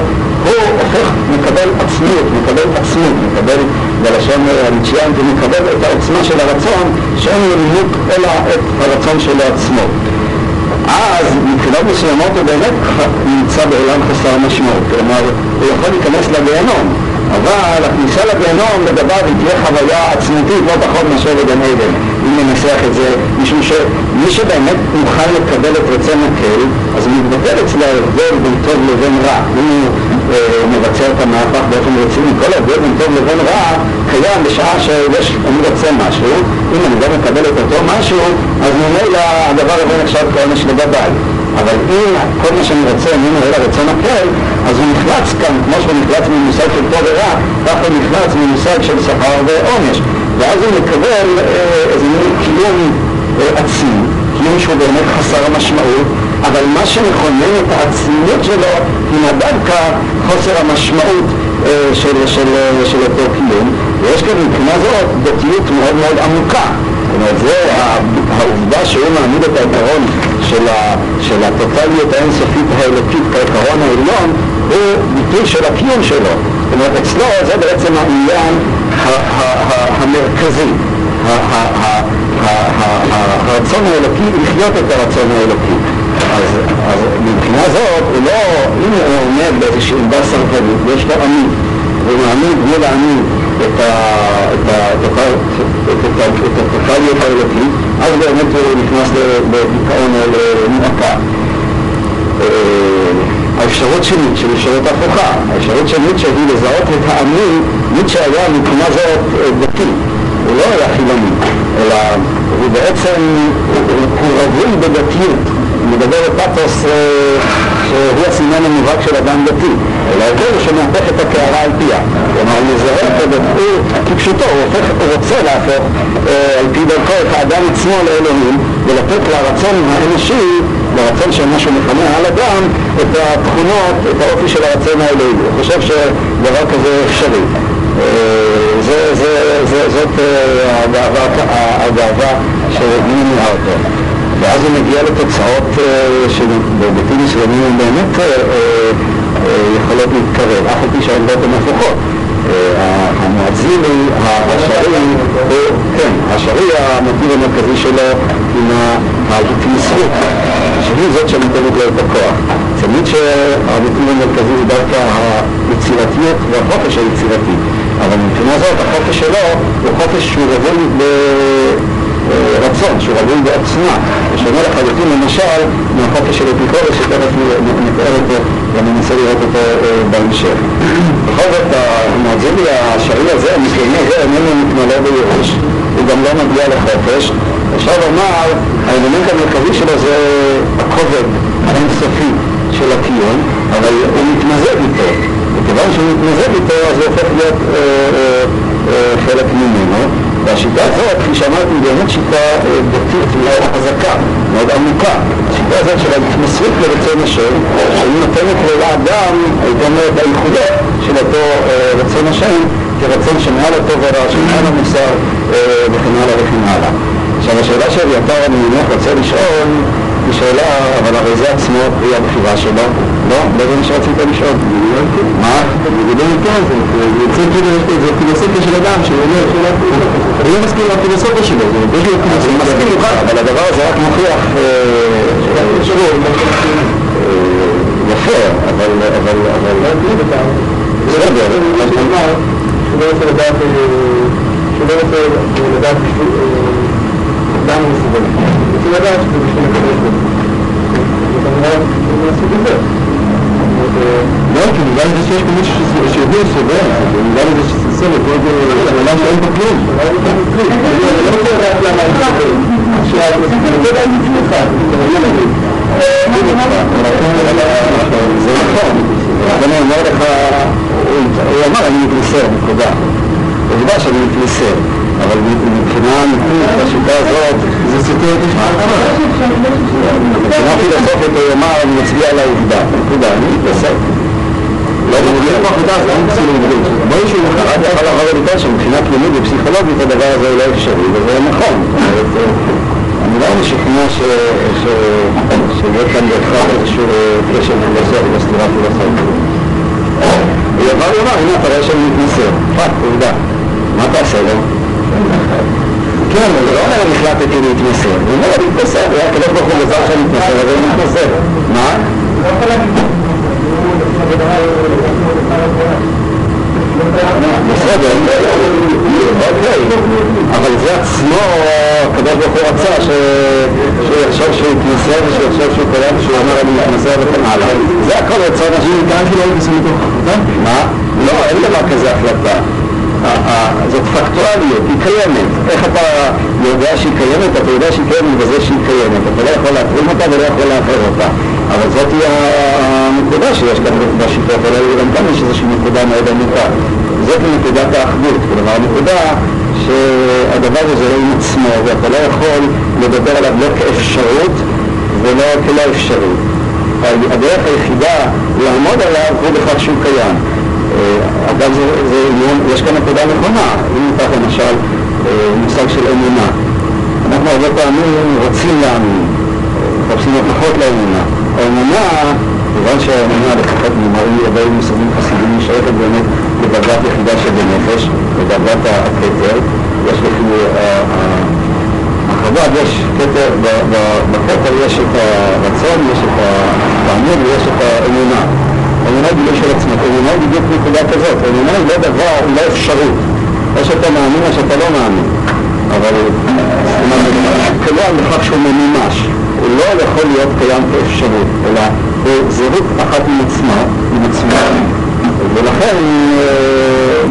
הוא הופך, מקבל עצמיות, מקבל עצמות, מקבל בלשון המצ'יאנט, הוא מקבל את העוצמה של הרצון, שאין לו נימוק אלא את הרצון שלו עצמו. אז מבחינות מסוימות הוא באמת נמצא בעולם חסר משמעות, כלומר הוא יכול להיכנס לגיהנום, אבל הכניסה לגיהנום לגביו היא תהיה חוויה עצמותית לא פחות מאשר בגן עדן, אם ננסח את זה, משום שמי שבאמת מוכן לקבל את רצון הקל, אז הוא מתבטל אצלו ההבדל בין טוב לבין רע. אם הוא אה, מבצע את המהפך באופן רציני, כל ההבדל בין טוב לבין רע קיים בשעה שיש, אני רוצה משהו, אם אני גם מקבל את אותו משהו, אז ממילא הדבר הזה נחשב כעונש לגביי. אבל אם כל מה שאני רוצה איננו אלא רצון הקל, אז הוא נחלץ כאן, כמו שהוא נחלץ ממושג של טוב ורע, ככה הוא נחלץ ממושג של שכר ועונש. ואז הוא מקבל אה, איזה מין קיום אה, עצמי, קיום שהוא באמת חסר המשמעות, אבל מה שמכונן את העצמיות שלו היא דווקא חוסר המשמעות אה, של, של, של, של אותו קיום, ויש כאן מבחינה זאת דתיות מאוד מאוד עמוקה. זאת אומרת, זה העובדה שהוא מעמיד את העיקרון של, ה, של הטוטליות האינסופית האלוקית כעיקרון העליון הוא ביטוי של הקיום שלו. זאת אומרת, אצלו זה בעצם העניין המרכזי, הרצון האלוקי לחיות את הרצון האלוקי. אז, מבחינה זאת, הוא לא, אם הוא עומד באיזושהי עמדה סרטנית ויש לו עני, והוא מעמיד בלי להעמיד את הטוטליות האלוקית, אז באמת הוא נכנס לדיכאון או למועקה. האפשרות שנית של אפשרות הפוכה, האפשרות שנית שהיא לזהות את העני, ניטשה היה מבחינה זאת דתי, הוא לא היה חילוני, אלא הוא בעצם, הוא רווי בדתיות, הוא מדבר בפתוס שהוא הסימן המובהק של אדם דתי, אלא ההבדל הוא שמהפך את הקערה על פיה, כלומר הוא מזהה את הדתי כפשוטו, הוא, הופך, הוא רוצה להפוך על פי דרכו את האדם עצמו לאלוהים ולתת לרצון האנושי מה שהוא מכנה על אדם את התכונות, את האופי של הרצון האלוהי. הוא חושב שדבר כזה אפשרי. זה, זה, זה, זאת הגאווה, הגאווה שמניעה אותו. ואז הוא מגיע לתוצאות שבהיבטים מסוימים הן באמת יכולות להתקרב, אף על פי שהעמדות הן הפוכות. המואזיני, השערי, כן, השערי המוטיב המרכזי שלו עם ההתמסרות, שהיא זאת שנותנת לו את הכוח. תמיד שהמוטיב המרכזי הוא דווקא היצירתיות והחופש היצירתי, אבל מבחינה זאת החופש שלו הוא חופש שהוא רווי ברצון, שהוא רווי בעצמה, ושונה לחלוטין למשל מהחופש של אפיקורס שתכף נתאר אותו וננסה לראות אותו בהמשך. בכל זאת, המואזיני השערי הזה, המסלמי הזה, איננו מתמלא בייאוש, הוא גם לא מגיע לחופש. אפשר לומר, האלמנט המרכזי שלו זה הכובד האינסופי של הקיום, אבל הוא מתמזג איתו. וכיוון שהוא מתמזג איתו, אז הוא הופך להיות אה, אה, אה, חלק ממנו. והשיטה הזאת, כפי שאמרתי, היא באמת שיטה דתית מאוד חזקה, מאוד עמוקה. השיטה הזאת של ההתמסרות לרצון השם, שהיא נותנת לאדם, הייתי אומר, את הייחודות של אותו רצון השם, כרצון שמעל הטוב והרע, שמעל המוסר וכן הלאה וכן הלאה. עכשיו השאלה שאביתר אני מניח רוצה לשאול היא שאלה, אבל הרי זה עצמו היא הבחירה שלו, לא? לא זה מה שרצית לשאול. מה? לגבי מכאן, זה. יוצא כאילו זה פילוסופיה של אדם, שהוא אומר, אני לא מסכים עם הפילוסופיה שלו, יש לו אז אני מסכים איתך, אבל הדבר הזה רק מוכיח יפה, אבל... בסדר. שהוא לא רוצה לדעת, שהוא לא רוצה לדעת למה הוא מסוגל. הוא רוצה לדעת שזה בשביל זה. וכמובן, מהסוג הזה. לא, כי בגלל זה שיש פה מישהו שיודע סובל, בגלל זה שזה סבל, זה עולם שאין פה כלום. אני לא לדעת למה הוא סובל. עכשיו, אני לא יודע אם הצליחה, זה נכון, אז אני אומר לך, הוא אמר אני מתנסר, נקודה. עובדה שאני מתנסר, אבל מבחינה אמיתית, בשיטה הזאת, זה את מבחינה פילוסופית הוא אמר אני מצביע על העובדה, נקודה, אני מתנסר. לא מודיע פה עבודה, זה אין פסילים עברית. בואי שהוא רק יכול לבוא ולטעון שמבחינה פנימית ופסיכולוגית הדבר הזה הוא לא אפשרי, וזה נכון. אני לא משוכנע שיהיה כאן בהכרח איזשהו קשר פילוסופי בסתירה פילוסופית. הוא ויאמר, הנה אתה רואה שאני מתנצר, fact, עובדה. מה תעשה לו? כן, אבל לא אומר החלטתי להתנצר, הוא אומר מתנצר, הקדוש ברוך הוא גזר שאני מתנצר, אז אני מתנצר. מה? בסדר, אוקיי, אבל זה עצמו, הקדוש ברוך הוא רצה שיחשוב שהוא התנצר ושיחשוב שהוא קיים ושהוא אומר אני מתנצר וכן הלאה. זה הכל רצון החלטה? מה? לא, אין דבר כזה החלטה. זאת פקטואליות, היא קיימת. איך אתה יודע שהיא קיימת? אתה יודע שהיא קיימת בזה שהיא קיימת. אתה לא יכול להטרים אותה ולא יכול לאחר אותה. אבל זאת היא הנקודה שיש כאן בשיטות האלה, וגם כאן יש איזושהי נקודה מאוד עמוקה. זאת נקודת האחדות, כלומר הנקודה שהדבר הזה לא עם עצמו, ואתה לא יכול לדבר עליו לא כאפשרות ולא כלא אפשרות. הדרך היחידה לעמוד עליו הוא בכך שהוא קיים. אגב, זה, זה, יש כאן נקודה נכונה, אם ניקח למשל מושג של אמונה. אנחנו הרבה פעמים רוצים להאמין, מחפשים הוכחות לאמונה. האמונה, כיוון שהאמונה, לפחות נאמרים לגבי מושגים חסידים, נשארת באמת לדרגת יחידה שבנפש, לדרגת הכתר, יש לפי החב"ד, יש כתר, בכתר יש את הרצון, יש את התענוג ויש את האמונה. אמונה היא גילוי של עצמך, אמונה היא בדיוק נקודה כזאת, אמונה היא לא דבר, היא לא אפשרות. או שאתה מאמין או שאתה לא מאמין. אבל קיים בכך שהוא ממומש, הוא לא יכול להיות קיים כאפשרות, אלא הוא זהות אחת עם עצמה, עם עצמה. ולכן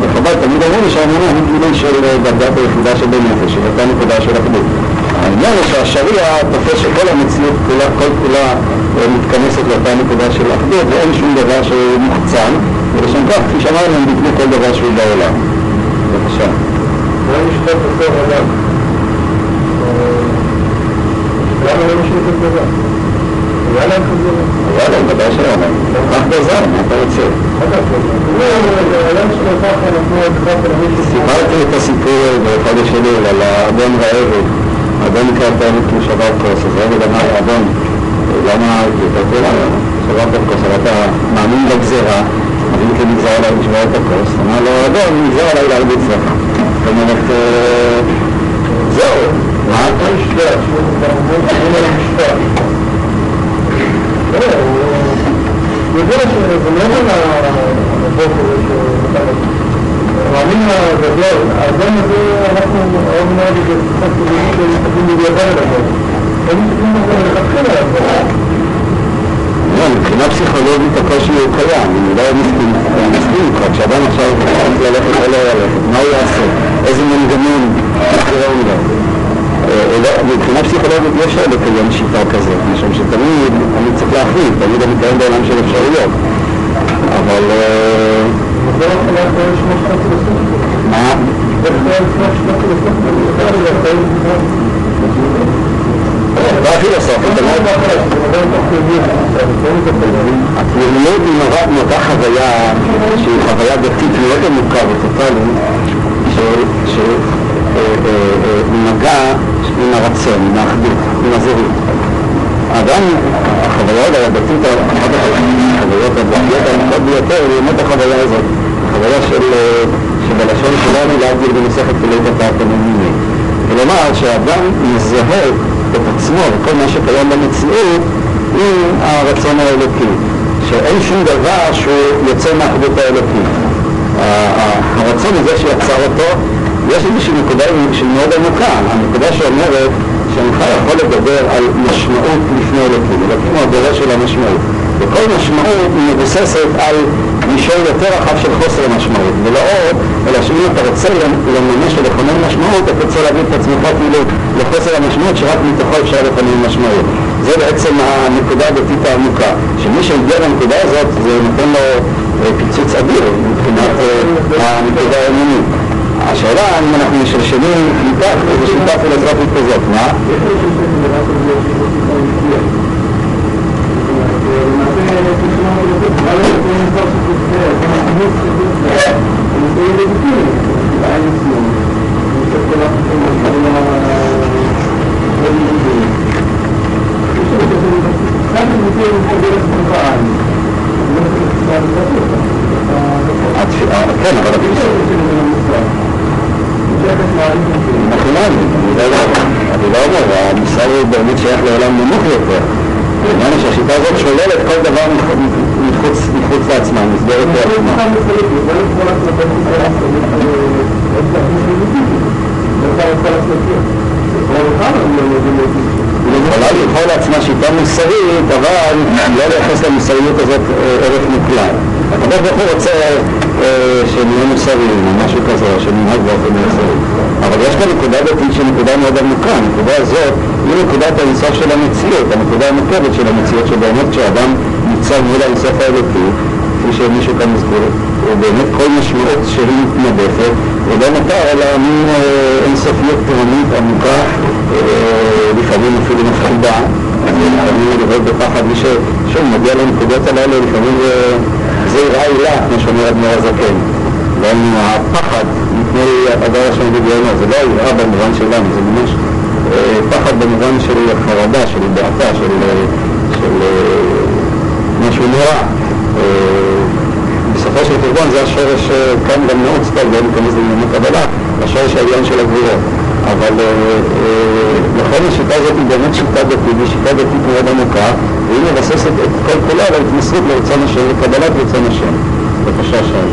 בחב"ד תמיד אמרו לי שהאמונה היא גילוי של דרגת היחידה שבנפש, של אותה נקודה של אחדות. העניין הוא שהשריעה תופס שכל המציאות כולה, כל כולה מתכנסת לאותה נקודה של אחדות ואין שום דבר שהוא מוחצן ולשם כך, כפי שאמרנו, הם ביטלו כל דבר שהוא בעולם. בבקשה. אולי משפט בסוף אדם. למה לא משהו כזה? היה להם כזה? היה להם, ודאי שהיה להם. כך גזר, מה אתה רוצה? סיפרתי את הסיפור בחודש שלי על האדון והעבד. האדון נקרא תאמת כמו שבר כוס, אז העבד אמר האדון, למה אתה שברת כוס, אבל אתה מאמין בגזירה, אז אם כן נגזר עליי לשבור את הכוס, אמר לו האדון, נגזר עליי להרביץ לך. זאת אומרת, זהו, מה אתה משפט? יודע שזה מעבר לבוקר, המאמין הגדול, האדם הזה, אנחנו מאוד מאוד קצת מסתכלים בדיעבד עליו. לא מסתכלים על זה מלכתחילה עליו. לא, מבחינה פסיכולוגית הקושי הוא קיים, אני לא מסכים איתך, כשאדם עכשיו צריך ללכת או לא ללכת, מה הוא יעשה? איזה מנגנון יקראו לו? מבחינה פסיכולוגית אי אפשר לקיים שיטה כזאת, משום שתמיד אני צריך להחליט, תמיד אני קיים בעולם של אפשרויות. אבל... מה? לא הפילוסופית, הציוניות היא מאותה חוויה שהיא חוויה דתית מאוד עמוקה וטוטאלית שנגע עם הרצון, עם האחדות, עם הזהות. האדם, החוויה הדתית, אחת החוויות הדתיות העמוקות ביותר היא באמת החוויה הזאת, החוויה של, שבלשון שלנו להבדיל במסכת פילית התרתם מיני. כלומר שהאדם מזהה את עצמו וכל מה שקיים במציאות עם הרצון האלוקי, שאין שום דבר שהוא יוצא מהאחדות האלוקית. הרצון הזה שיצר אותו, יש איזושהי נקודה שהיא מאוד עמוקה, הנקודה שאומרת שאינך יכול לדבר על משמעות לפני אלוקים, אלוקים הוא הדורש של המשמעות. וכל משמעות מבוססת על מישור יותר רחב של חוסר המשמעות, ולא עוד, אלא שאם אתה רוצה לממש ולכונן משמעות, אתה רוצה להביא את עצמך כאילו לחוסר המשמעות שרק מתוכו אפשר לכונן משמעות. זה בעצם הנקודה הדתית העמוקה, שמי שהגיע לנקודה הזאת זה נותן לו פיצוץ אדיר מבחינת הנקודה האמונית. השאלה אם אנחנו משלשלים קליטה, איזו שיטה פילוסופית כזאת, מה? כן, אבל אני לא אומר, המוסר הוא באמת שייך לעולם נמוך יותר. הוא שהשיטה הזאת שוללת כל דבר מחוץ לעצמה, נסברת לעצמה. היא יכולה לבחור לעצמה שיטה מוסרית, אבל לא לייחס למוסריות הזאת ערך מוקלט. הקדוש ברוך הוא רוצה שנהיה מוסריים או משהו כזה, או שננהג באופן מוסרי. אבל יש כאן נקודה דתית שהיא נקודה מאוד עמוקה, הנקודה הזאת היא נקודת האינסוף של המציאות, הנקודה המורכבת של המציאות, שבאמת כשאדם ניצב מול האינסוף האלוקי, כפי שמישהו כאן מסביר, הוא באמת כל משמעות שהיא מתנדפת, ולא נותר אלא מין אינסופיות תהומית עמוקה, לפעמים אפילו מפחידה, לפעמים לראות בפחד מי ששוב מגיע לנקודות הללו, לפעמים זה יראה הילה, כמו שאומר אדמו"ר הזקן. גם הפחד מפני הדבר השם בגיונו, זה לא היראה במובן שלנו, זה ממש פחד במובן של חרדה, של דעתה, של, משהו נורא. בסופו של חשבון זה השורש כאן גם מאוד סטול, לא ניכנס לענייני קבלה, השורש העליון של הגבורות. אבל לכן השיטה הזאת היא באמת שיטה דתית, היא שיטה דתית מאוד עמוקה, והיא מבססת את כל כולה על ההתמסרות לרצון השם וקבלת רצון השם. בבקשה שאל.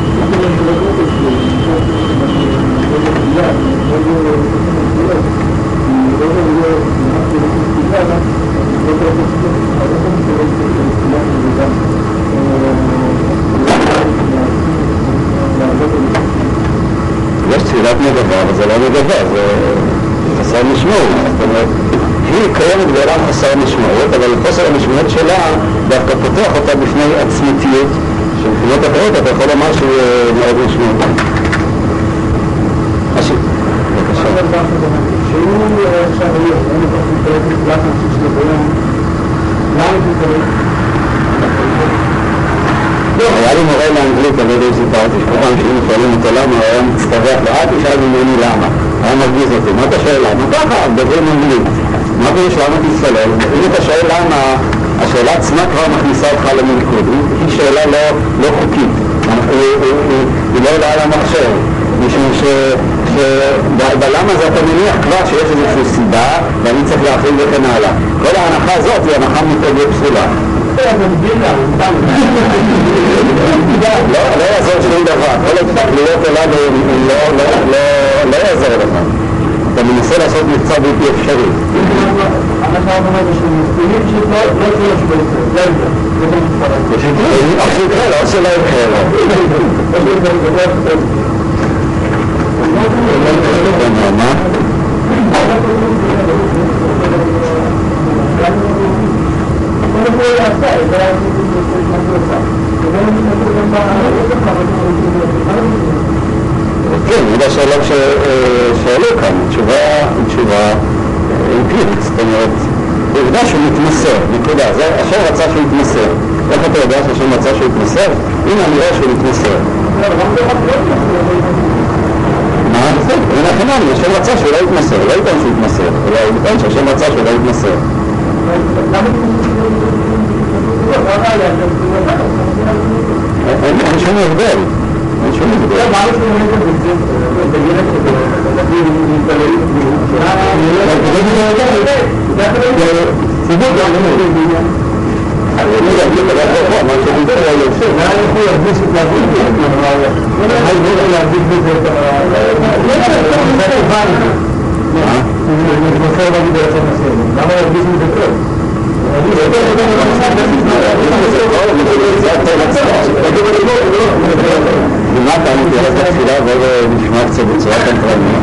יש תפילת נדבה, אבל זה לא נדבה, זה חסר משמעות. זאת אומרת, היא קיימת בעולם חסר משמעות, אבל חוסר המשמעות שלה דווקא פותח אותה בפני עצמיתיות, שמבחינות אחרות אתה יכול לומר שהוא מאוד משמעותי. היה לי מורה לאנגלית, אני לא יודע אם סיפרתי, שכל פעם שהיינו שואלים אותו למה, הוא היה מצטרף לו, אל תשאל ממני למה. היה מרגיז אותי, מה אתה שואל למה? ככה, מדברים אנגלית. מה פירוש למה תצטלל? אם אתה שואל למה, השאלה עצמה כבר מכניסה אותך למלכוד. היא שאלה לא חוקית, היא לא עולה על. משום שבלמה זה אתה מניח כבר שיש איזושהי סיבה ואני צריך להכין וכן הלאה. כל ההנחה הזאת היא הנחה מאוד פסולה. לא יעזור שום דבר, כל ההתפקלויות הללו לא יעזור לך. אתה מנסה לעשות מבצע בלתי אפשרי. שיקרה לו, או שלא יקרה לו. כן, זה השאלות ששאלו כאן, תשובה אמפירית, זאת אומרת, עובדה שהוא מתמסר, נקודה. השם רצה שהוא יתמסר. איך אתה יודע שהשם רצה שהוא יתמסר? הנה אני רואה שהוא יתמסר. הנה חינמי, השם רצה שהוא לא יתמסר, לא יטען שהוא יתמסר, אלא הוא יטען שהשם רצה שהוא לא יתמסר. אין שום הבדל. אין שום הבדל. למה ירגיש מזה טוב? ומה אתה מתייחס לתפילה וזה נשמע קצת בצורה קנטרנית?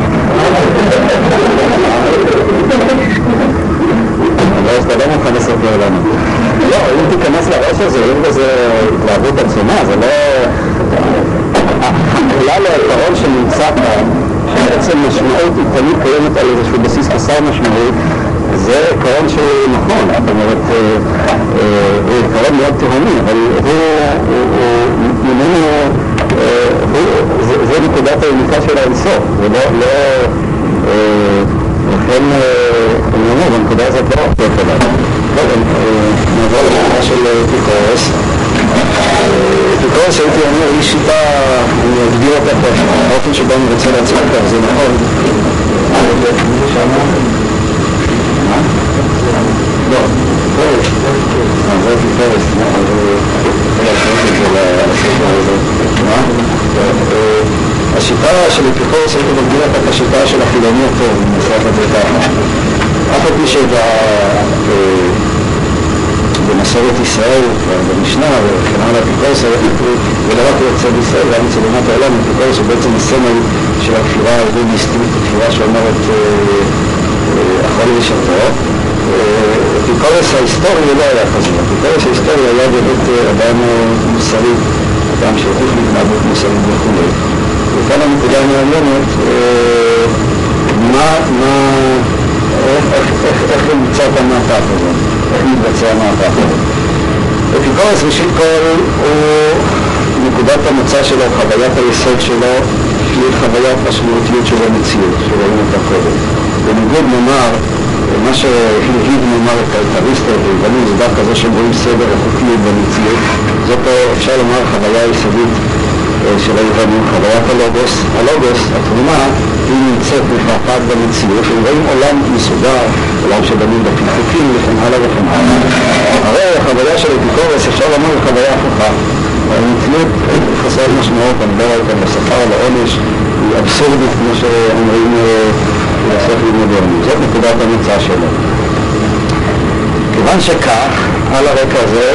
אז אתה לא מוכן לספר לנו. לא, אם תיכנס לראש הזה, אם בזה התלהבות עצומה, זה לא... הכלל העיקרון שנמצא כאן, שבעצם משמעות היא תמיד קיימת על איזשהו בסיס חסר משמעות, זה עיקרון שהוא נכון, זאת אומרת, הוא עיקרון מאוד תהומי, אבל הוא, ממנו, זה נקודת היוניקה של האינסוף, זה לא, לכן אני אומר, בנקודה הזאת לא הופך אליו. טוב, נעבור לשאלה של אפיקורס. אפיקורס הייתי אומר, היא שיטה, אני אגדיר אותה פה, האופן שבו אני רוצה להציג אותה, זה נכון. לא, פורס. אה, זה אפיקורס, השיטה של אפיקורס הייתי מגדיר אותה כשיטה של החילוני הטוב, אם נעשה את זה ככה. אף על פי שבמסורת ישראל, במשנה וכן הלאה, כתוב, ולא רק אצל ישראל, גם אצל אומת העולם, אפיקורס הוא בעצם הסמל של הכפירה ההלוויניסטית, הכפירה שאומרת אכול ושתו. אפיקורס ההיסטורי לא היה כזה, אפיקורס ההיסטורי היה באמת אדם מוסרי, אדם שהוכיח להתנהגות מוסרית וכו'. וכאן הנקודה המעניינת, מה, מה, איך נמצא את המהפך הזה, איך מתבצע המהפך הזה. אפיקורס ראשית כל הוא נקודת המוצא שלו, חוויית היסוד שלו, היא חוויית משמעותיות של המציאות, שראינו אותה קודם. בניגוד נאמר, מה שהלהיב נאמר את אריסטו ויוונים זה דווקא זה שהם רואים סדר החוקיות במציאות. זאת אפשר לומר חוויה יסודית של היוונים, חוויית הלוגוס. הלוגוס, התמונה, היא נמצאת מפעפעת במציאות, הם רואים עולם מסודר, עולם שבנים בפקפוקים וכן הלאה וכן הלאה. הרי החוויה של אפיקורס אפשר לומר חוויה הפוכה. המציאות חסרת משמעות, אני לא רואה כאן בשכר, לעונש, היא אבסורדית כמו שאומרים פילוסופים מודרניים. זאת נקודת המוצא שלו. כיוון שכך, על הרקע הזה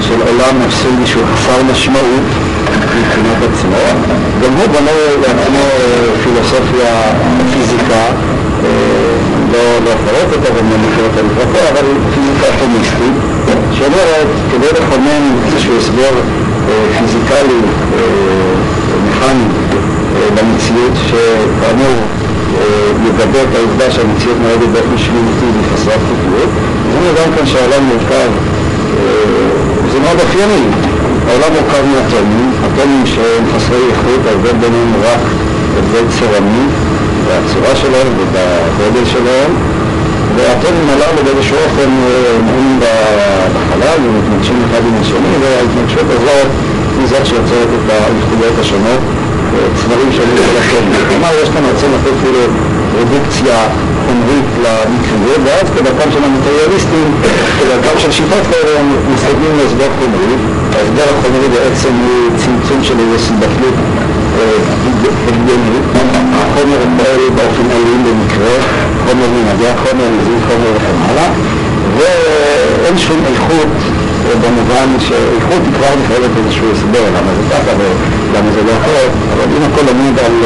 של עולם אבסורדי שהוא חסר משמעות מבחינת עצמו, גם הוא בנה לעצמו פילוסופיה, פיזיקה, לא אפרט אותה ואני לא מכיר אותה לפרטו, אבל פיזיקה אטומיסטית, שאומרת, כדי לכונן איזשהו הסבר פיזיקלי, מכני, במציאות, שכאמור יגבה את העובדה שהמציאות נוהגת באופן שרירותי וחסרת חוקיות, אני גם כאן שהעולם מורכב, זה מאוד אופייני, העולם מורכב מאטומים, אטומים שהם חסרי איכות, ההבדל ביניהם רק הבדל צורני, והצורה שלהם ובגודל שלהם, והאטומים הללו באיזשהו אופן נעים בחלל ומתנגשים אחד עם השני, וההתנגשות הזאת היא זאת שיוצרת את האיכויות השונות, צבעים שונים של האטומים. כלומר, יש כאן רצון לתת כאילו רדוקציה חומרית למקריות, ואז כדרכם של המטריאליסטים, כדרכם של שיטות כאלה, הם מסתכלים להסבר חומרי. ההסבר החומרי בעצם הוא צמצום של איזו סיבתיות הגיונית. החומר פועל באופן אלים במקרה, חומר מנהגי החומר, מזיז חומר וכן הלאה, ואין שום איכות במובן שאיכות היא כבר מחייבת איזשהו הסבר, למה זה ככה ולמה זה לא אחרת, אבל אם הכל עומד על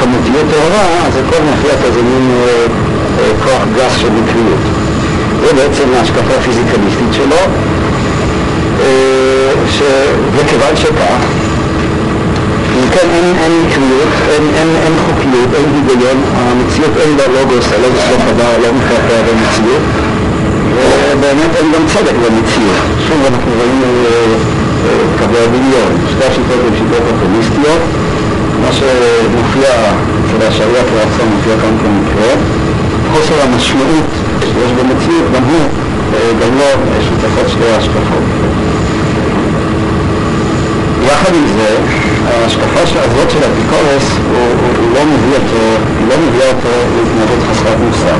כמותיות טהורה, אז הכל נחלק איזה מין כוח גס של מקריות. זה בעצם ההשקפה הפיזיקליסטית שלו, וכיוון שכך, כן, אין, אין מקריות, אין, אין, אין חוקיות, אין היגיון, המציאות אין בה לוגוס, הלוגוס לא חדר, לא מתחתיה במציאות, ובאמת אין גם צדק במציאות. שוב אנחנו רואים אה, אה, קווי הדמיון, שתי השיטות הן שיטות אופטימיסטיות, מה שמופיע אצל השריעה כרצון מופיע כאן כמקרה, חוסר המשמעות שיש במציאות, גם הוא, אה, גם לא שותפות שתי ההשקפות. יחד עם זה, ההשקפה הזאת של אפיקורס, הוא, הוא, לא מביא אותו, היא לא מביאה אותו להתנהגות חסרת מוסר.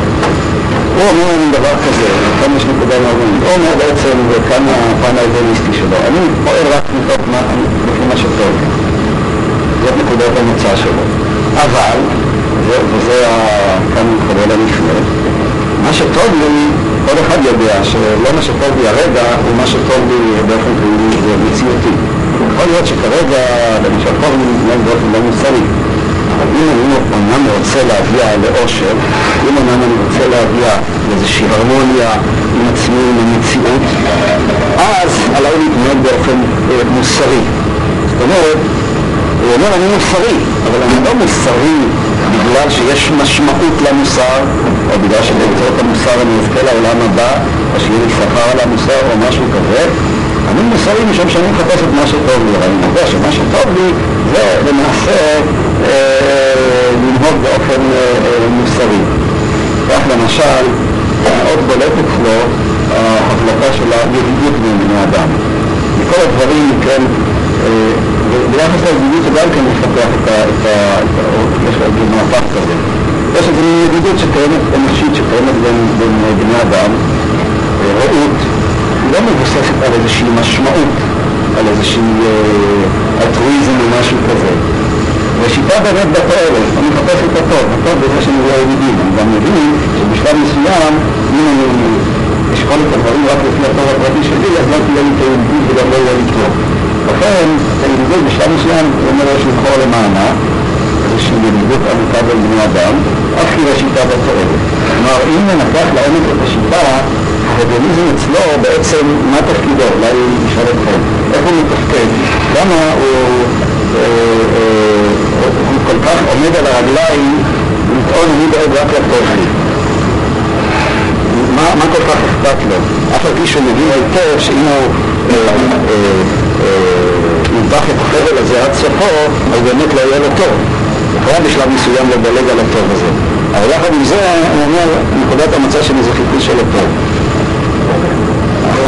הוא אומר לנו דבר כזה, וכאן יש נקודה מעניינת, הוא אומר בעצם, וכאן הפן האידאליסטי שלו, אני פועל רק מתוך מה, מה שטוב. זאת נקודת המוצא שלו. אבל, וזה כאן מתחבר לנפנה, מה שטוב לי, כל אחד יודע שלא מה שטוב לי הרגע הוא מה שטוב לי באופן כללי זה מציאותי. יכול להיות שכרגע כל מיני מתנהג באופן לא מוסרי, אבל אם אני אומנם רוצה להגיע לאושר, אם אומנם אני רוצה להגיע לאיזושהי הרמוניה עם עצמי, עם המציאות, אז עליי להתנהג באופן אה, מוסרי. זאת אומרת, הוא אומר אני מוסרי, אבל אני לא מוסרי בגלל שיש משמעות למוסר, או בגלל שבאמצעות המוסר אני אזכה לעולם הבא, או שיהיה לי שכר על המוסר או משהו כזה, אני מוסרי משום שאני מחפש את מה שטוב לי, אבל אני יודע שמה שטוב לי זה למעשה אה, לנהוג באופן אה, אה, מוסרי. כך למשל, מאוד בולטת לו ההחלטה של הידידות בין בני אדם. מכל הדברים, כן, ביחס לידידות גם כן מפתח את ה... יש להגיד מהפך כזה. יש איזו ידידות שקיימת, אנושית שקיימת בין בני אדם, רעות. לא מבוססת על איזושהי משמעות, על איזושהי אה, אלטרואיזם או משהו כזה. ושיטה באמת בתועלת, אני מחפש את הטוב, הטוב בזה שאני רואה ידידים. אני גם מבין שבשלב מסוים, אם אני אשקול את הדברים רק לפי הטוב הפרטי שלי, אז לא תהיה לי את הידידות וגם לא יהיה לי טוב. לכן, הידידות בשלב מסוים, זה אומר יש לבחור למענה, איזושהי ידידות עמוקה בין בני אדם, אף היא לשיטה בתועלת. כלומר, אם ננתח לעומק את השיטה, ההדוניזם אצלו בעצם, מה תפקידו? אולי נשאל אתכם. איך הוא מתפקד? למה אה, אה, הוא כל כך עומד על הרגליים לטעון אני דואג רק לי? מה, כל כך אכפת לו? אף על פי שהוא מבין היטב שאם הוא נדבך את החבל הזה עד סופו, אז באמת לא יהיה לו טוב. הוא חייב בשלב מסוים לדלג על הטוב הזה. אבל יחד עם זה, הוא אומר, נקודת המצע שלי זה חיפוש של הטוב.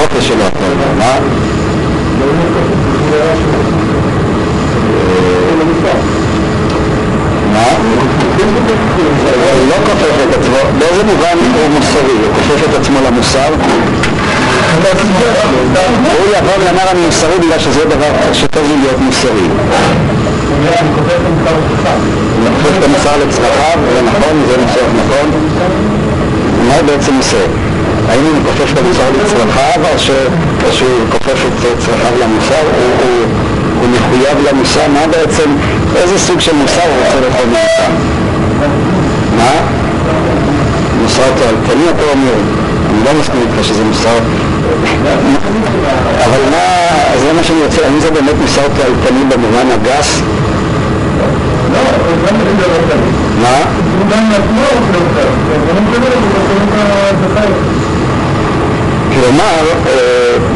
החופש של הטוב. מה? מה? הוא לא כופף את עצמו, באיזה מובן הוא מוסרי? הוא כופף את עצמו למוסר? הוא יבוא ויאמר אני מוסרי בגלל שזה דבר שטוב לי להיות מוסרי. אני כופף את המוסר לצרכיו, זה נכון, זה נכון. מה הוא בעצם עושה? האם הוא כופף את המוסר לצרכיו או שהוא כופף את צרכיו למוסר? הוא מחויב למוסר? מה בעצם, איזה סוג של מוסר הוא רוצה לאכול ממוסר? מה? מוסר תועלתני אתה אומר? אני לא מסכים איתך שזה מוסר אבל מה, זה מה שאני רוצה, האם זה באמת מוסר תועלתני במובן הגס? מה? כלומר,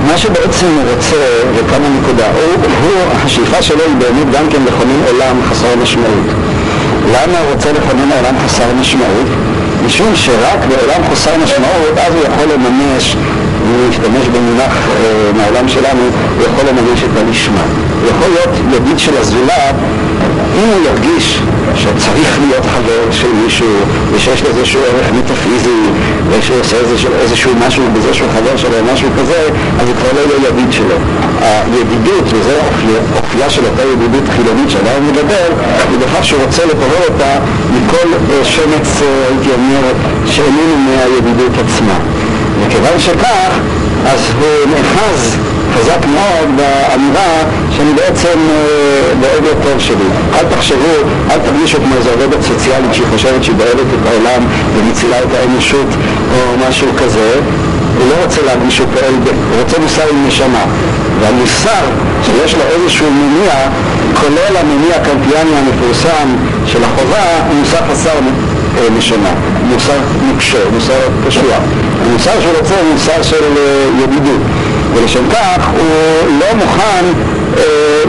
מה שבעצם הוא רוצה, וכאן הנקודה, הוא, השאיפה שלו היא באמת גם כן לכונן עולם חסר משמעות. למה הוא רוצה לכונן עולם חסר משמעות? משום שרק בעולם חסר משמעות, אז הוא יכול לממש, אם נשתמש במונח אה, מהעולם שלנו, הוא יכול לממש את. הוא יכול להיות ידיד של הזולת, אם הוא ירגיש שצריך להיות חבר של מישהו, ושיש לו איזשהו ערך מטאפיזי, ושהוא עושה איזשהו, איזשהו משהו בזה שהוא חבר שלו או משהו כזה, אז הוא כבר לא יהיה ידיד שלו. הידידות, וזה אופייה, של אותה ידידות חילונית שעליה מדבר, היא בכך שהוא רוצה לטובר אותה מכל אה, שמץ, אה, הייתי אומר, שאיננו מהידידות עצמה. וכיוון שכך, אז הוא נאחז חזק מאוד באמירה שאני בעצם אה, לטוב שלי. אל תחשבו, אל תרגישו כמו איזו עובדת סוציאלית שהיא חושבת שהיא דואגת את העולם ומצילה את האנושות או משהו כזה. הוא לא רוצה להרגיש שהוא פועל, הוא רוצה מוסר עם נשמה. והמוסר שיש לו איזשהו מניע, כולל המניע הקנטיאני המפורסם של החובה, הוא מוסר חסר נשמה, מוסר נוקשה, מוסר קשוח. המוסר שהוא רוצה הוא מוסר של ידידות, ולשם כך הוא לא מוכן אה,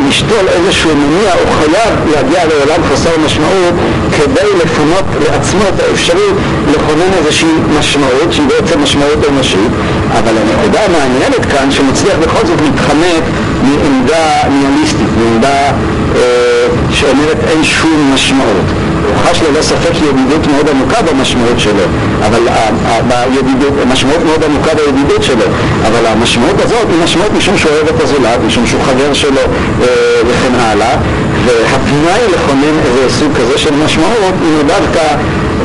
לשתול איזשהו מניע, הוא חייב להגיע לעולם חסר משמעות כדי לפנות לעצמו את האפשרות לכונן איזושהי משמעות שהיא בעצם משמעות אנושית, אבל הנקודה המעניינת כאן שמצליח בכל זאת להתחמק מעמדה ניהליסטית, מעמדה אה, שאומרת אין שום משמעות. הוא חש ללא ספק ידידות מאוד עמוקה במשמעות שלו, אבל בידידות, משמעות מאוד עמוקה בידידות שלו, אבל המשמעות הזאת היא משמעות משום שהוא אוהב את הזולת, משום שהוא חבר שלו אה, וכן הלאה, והפנאי לכונן איזה סוג כזה של משמעות הוא דווקא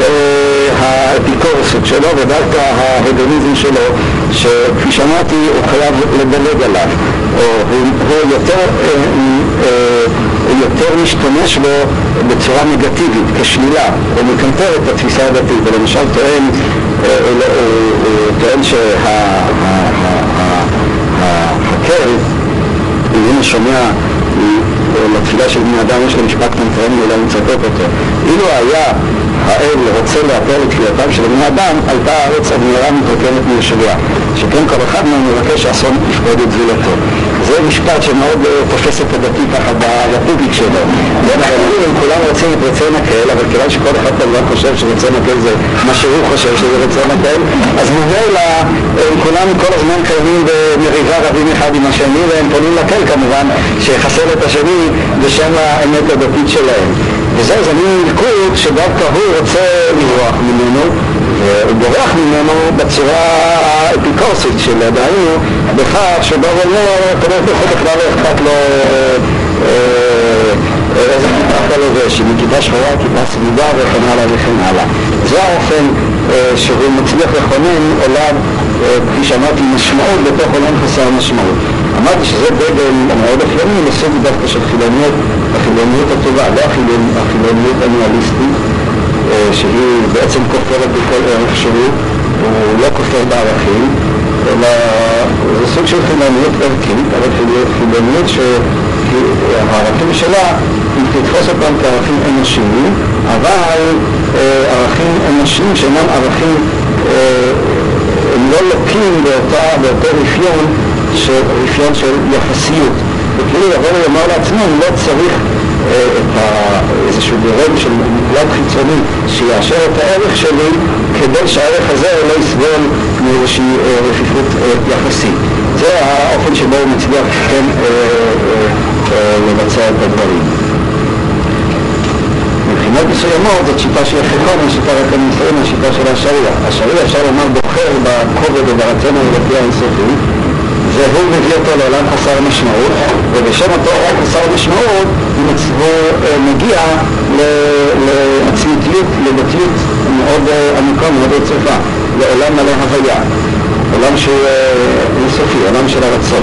אה, האפיקורסות שלו ודווקא ההדוניזם שלו, שכפי שאמרתי הוא חייב לדלג עליו, או הוא, יותר, אה, אה, יותר משתמש בו בצורה נגטיבית, כשלילה, הוא מקנטר את התפיסה הדתית, ולמשל טוען, אה, הוא, הוא, הוא טוען שהקר, אם שומע לתפילה של בני אדם יש לו משפט קנטרני, אולי מצטט אותו. אילו היה האל רוצה להפר את תפילתם של בני אדם, הייתה הארץ המהירה מתרוקנת מיושביה. שכן כל אחד מהם מבקש אסון לפקוד את זולתו. זה משפט שמאוד אה, תופס את הדתי ככה בפיפיק שלו. בין הרבים כולם רוצים את רצון הקהל, אבל כיוון שכל אחד כמובן חושב שרצון הקהל זה מה שהוא חושב שזה רצון הקהל, אז ממילא הם כולם כל הזמן קיימים במריבה רבים אחד עם השני, והם פונים לקהל כמובן, שיחסל את השני בשם האמת הדתית שלהם. וזה איזה מין מלכוד שדווקא הוא רוצה לברוח ממנו, והוא בורח ממנו בצורה האפיקורסית של דהיינו, בכך שבא ואומר, הקדוש ברוך הוא בכלל לא אכפת לו איזה כיפה אתה לובש, אם היא כיפה שחורה, כיפה סביבה וכן הלאה וכן הלאה. זה האופן שהוא מצליח לכונן עולם, כפי שאמרתי, משמעות בתוך עולם חסר משמעות. אמרתי שזה דגל מאוד אופייני לסוג דווקא של חילוניות, החילוניות הטובה, לא החילוניות הניאליסטית, שהיא בעצם כופרת בכל ערך שהוא, הוא לא כופר בערכים, אלא זה סוג של חילוניות ערכית, אבל חילוניות שהערכים שלה, היא תתפוס אותם כערכים אנושיים, אבל ערכים אנושיים שאינם ערכים, לא לוקים באותו רפיון רפיון של יחסיות. וכאילו לבוא ולומר לעצמו, לא צריך אה, את איזשהו גורם של מקלט חיצוני שיאשר את הערך שלי כדי שהערך הזה לא יסבול מאיזושהי אה, רפיפות אה, יחסית. זה האופן שבו הוא מצליח כן לבצע את הדברים. מסוימות זאת שיטה של החלקון, השיטה מסיים, השיטה של השריעה. השריעה אפשר לומר בוחר בכובד וברצון האלוקי האינסופי והוא מביא אותו לעולם חסר משמעות, ובשם אותו עולם חסר משמעות הוא מגיע לעצמיתיות, לדתיות מאוד עמוקה, מאוד רצופה, לעולם מלא הוויה, עולם שהוא אינסופי, עולם של הרצון.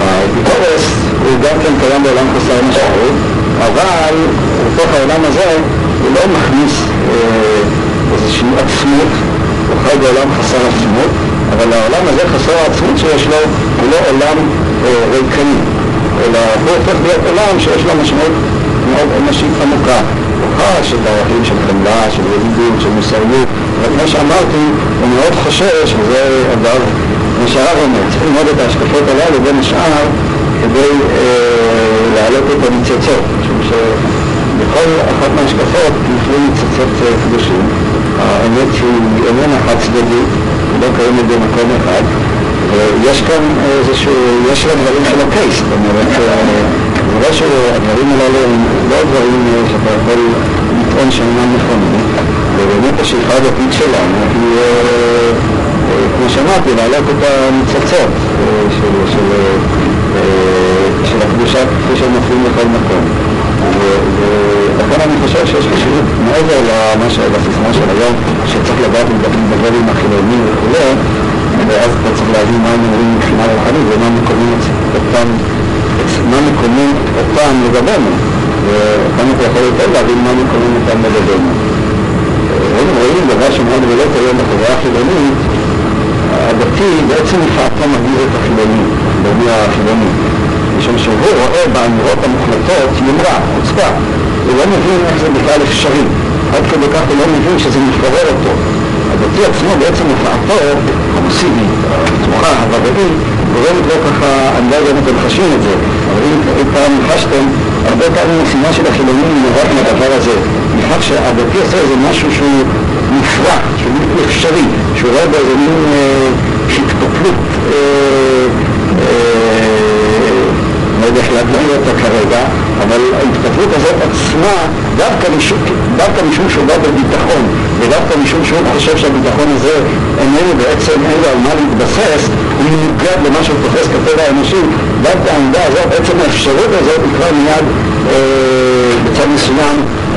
האפיקורס הוא גם כן קיים בעולם חסר משמעות, אבל בתוך העולם הזה הוא לא מכניס איזושהי עצמות, הוא חי בעולם חסר עצמות, אבל העולם הזה חסר העצמות שיש לו הוא לא עולם אה, ריקני, אלא הוא הופך להיות עולם שיש לו משמעות מאוד אנושית עמוקה. הוא חש את של חמלה, של ידידות, של מוסריות, אבל כמו שאמרתי, הוא מאוד חושש, וזה אגב מה שהרב אומר, צריך ללמוד את ההשקפות הללו בין השאר כדי אה, להעלות את הניצוצות, משום שבכל אחת מההשקפות נפלו ניצוצות אה, קדושים. האמת היא איננה חד צדדית, היא לא קיימת במקום אחד, ויש כאן איזשהו, יש לה דברים של הקייס, זאת אומרת, זה לא שהדברים הללו הם לא דברים שאתה יכול לטעון שאינם נכונים, ובאמת השאיפה הדתית שלנו היא, כמו שאמרתי, להעלות את הניצוצות של, של הקדושה כפי שהם מופיעים בכל מקום. ולכן אני חושב שיש חשיבות מעבר לסיסמה של היום, שצריך לדעת לדבר עם החילונים וכו', ואז אתה צריך להבין מה הם אומרים מבחינה רוחנית ומה מקומם אותם, מה מקומם אותם לגבינו, וכאן אתה יכול יותר להבין מה מקומם אותם לגבינו. היינו רואים דבר שמאוד בולט היום בחברה החילונית, הדתי בעצם לפעמים מגדיר את החילוני, החילוני החילוני. משום שהוא רואה באמירות המוחלטות יומרה, חוצפה. הוא לא מבין איך זה בכלל אפשרי. עד כדי כך הוא לא מבין שזה מפורר אותו. הדתי עצמו בעצם הופעתו המוסיבית, התמוכה, הוודאי, גורמת לא ככה, אני לא יודע אם אתם חשים את זה, אבל אם פעם חשתם, הרבה פעמים המשימה של החילונים נובעת מהדבר הזה, מכך שהדתי עושה איזה משהו שהוא מופרע, שהוא בלתי אפשרי, שהוא רואה באיזה מין אה, אה, יודע איך להגדיר אותה כרגע, אבל ההתפתחות הזאת עצמה, דווקא דווקא משום שהוא בא בביטחון, ודווקא משום שהוא חושב שהביטחון הזה איננו בעצם אין על מה להתבסס, הוא מנוגד למה שהוא תופס כטבע האנושי, דווקא העמדה הזאת, בעצם האפשרות הזאת היא כבר מיד אה, בצד מסוים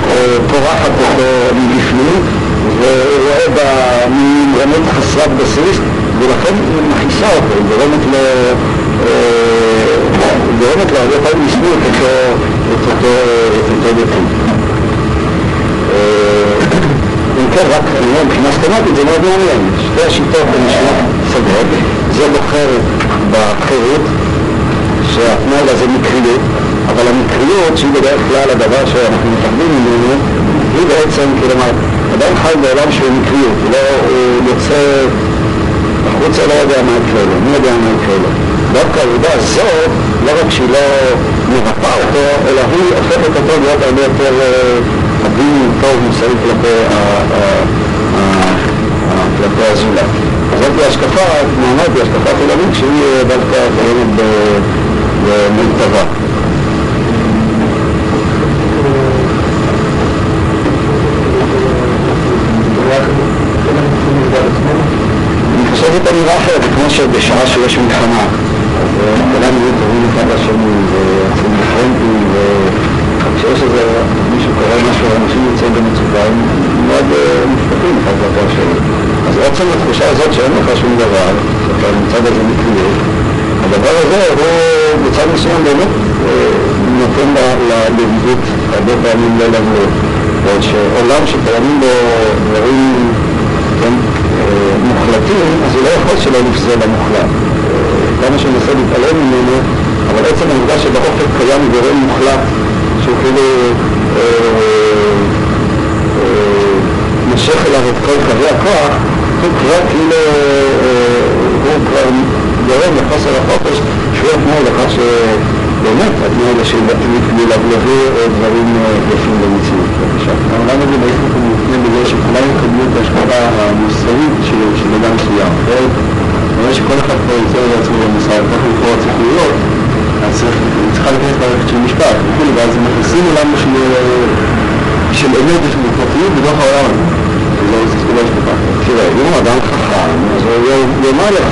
אה, פורחת אותו מבפנים, והוא רואה בה מין רמות חסרת בסיס, ולכן מכניסה אותו, גורמת לו... אה, גורמת לו הרבה פעמים לשנוא את אותו דתי. אם כן, רק מבחינה סטנטית זה מאוד מעניין. שתי השיטות שנות שגות, זה בוחר בחירות, שהתנאי לזה מקריות, אבל המקריות, שהיא בדרך כלל הדבר שאנחנו מפחדים ממנו, היא בעצם, כלומר, אדם חי בעולם שהוא מקריות, הוא לא יוצא החוצה, לא יודע מה יקרה לו, מי יודע מה יקרה לו. דווקא העובדה הזאת, לא רק שהיא לא מבטאה אותו, אלא היא הופכת אותו להיות הרבה יותר עדין, טוב, מוסרי כלפי הזולת. זאת השקפה, כמו אמרתי, השקפה חילונית שהיא דווקא קיימת במיטבה. אני חושב שזאת אמירה אחרת, כמו שבשעה שיש מלחמה כולם יהיו טובים אחד לשני ויוצאים בפרונטים וכשיש איזה מישהו קורא משהו ואנשים יוצאים במצוקה הם מאוד מופתעים אחד כלפי השני אז עצם התחושה הזאת שאין לך שום דבר שאתה נמצא באיזה מקריות הדבר הזה הוא בצד מסוים באמת נותן לידידות הרבה פעמים לא לבוא ועוד שעולם שקיימים בו דברים מוחלטים אז הוא לא יכול שלא לפזול למוחלט כמה שננסה להתעלם ממנו, אבל עצם העובדה שבאופק קיים גורם מוחלט שהוא כאילו מושך אליו את כל קווי הכוח, הוא כבר כאילו, הוא כבר גורם לחוסר החופש שהוא התנאי לכך שבאמת התנאי להביא דברים יפים במציאות. בבקשה. העולם הזה בעצם מופנה בזה שכולם יקבלו את ההשקפה המוסרית של אדם מסוים. רואה שכל אחד פה יוצא לעצמו במוסר, כל אחד יכול צריך להיות, אז צריכה להיכנס מערכת של משפט וכולי, ואז מכניסים עולם של אמת ושל פרטיות בתוך העולם הזה. זה לא השקפה. תראה, אם הוא אדם חכם, אז הוא יאמר לך,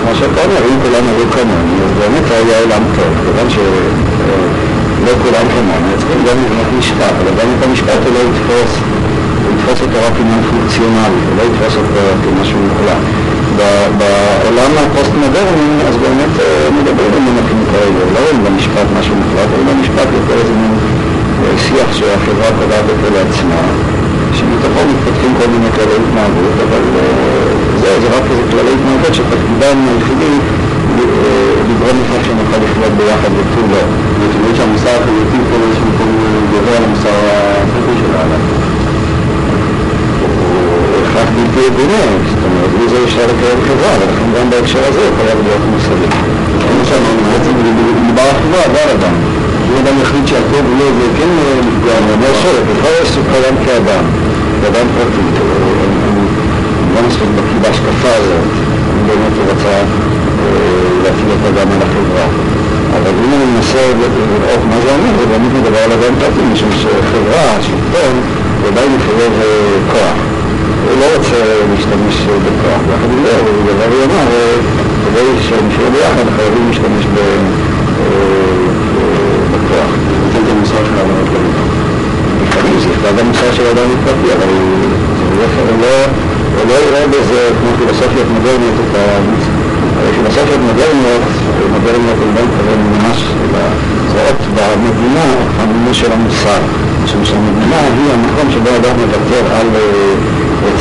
כמו שאתה אומר, אם כולם היו כמוני, אז באמת היה עולם טוב, כיוון שלא כולם כמוני, צריכים גם לבנות משפט, אבל גם את המשפט הוא לא יתפוס, הוא יתפוס אותו רק עניין פונקציונלי, הוא לא יתפוס אותו כמשהו מוחלט. בעולם הפוסט-מודרני, אז באמת מדברים על מונחים כאלה, לא רואים במשפט משהו מוחלט, אלא במשפט יותר איזה מין שיח שהחברה קובעת אותו לעצמה, שמתוכו מתפתחים כל מיני כללי התנהגות, אבל זה, זה רק איזה כללי התנהגות שתפקידם היחידי לגרום לכך שנוכל לחיות ביחד ותו לא. זאת אומרת שהמוסר החברתי פה באיזשהו מקום גובר על המוסר החברתי של האדם. הכרח בלתי יגונה, זאת אומרת, בלי זה אפשר לקיים חברה, ולכן גם בהקשר הזה חייב להיות מוסרי. כמו שאמרנו, בעצם מדובר על חברה, לא על אדם. אם אדם יחליט שהטוב לא, זה כן נפגע, אני אומר יש סוג אדם כאדם, כאדם פרטי, לא מספיק בקיא בהשקפה הזאת, אם באמת הוא רצה להפעיל אותה גם על החברה. אבל אם אני מנסה לראות מה זה אומר, זה באמת מדבר על אדם פרטי, משום שחברה, שלטון, ודאי מחייב כוח. הוא לא רוצה להשתמש בכוח. יחד עם זה, הוא דבר יאמר, כדי שנשאר ביחד חייבים להשתמש בכוח. זה את המוסר של האדם הפרטי. לפעמים זה יכתב המוסר של האדם הפרטי, אבל הוא לא יראה בזה כמו פילוסופיות מודרניות את ה... פילוסופיות מודרניות, מודרניות אני לא מתכוון ממש, אלא רואות במדינה המימוש של המוסר. משום שהמדינה היא המקום שבו אדם מוותר על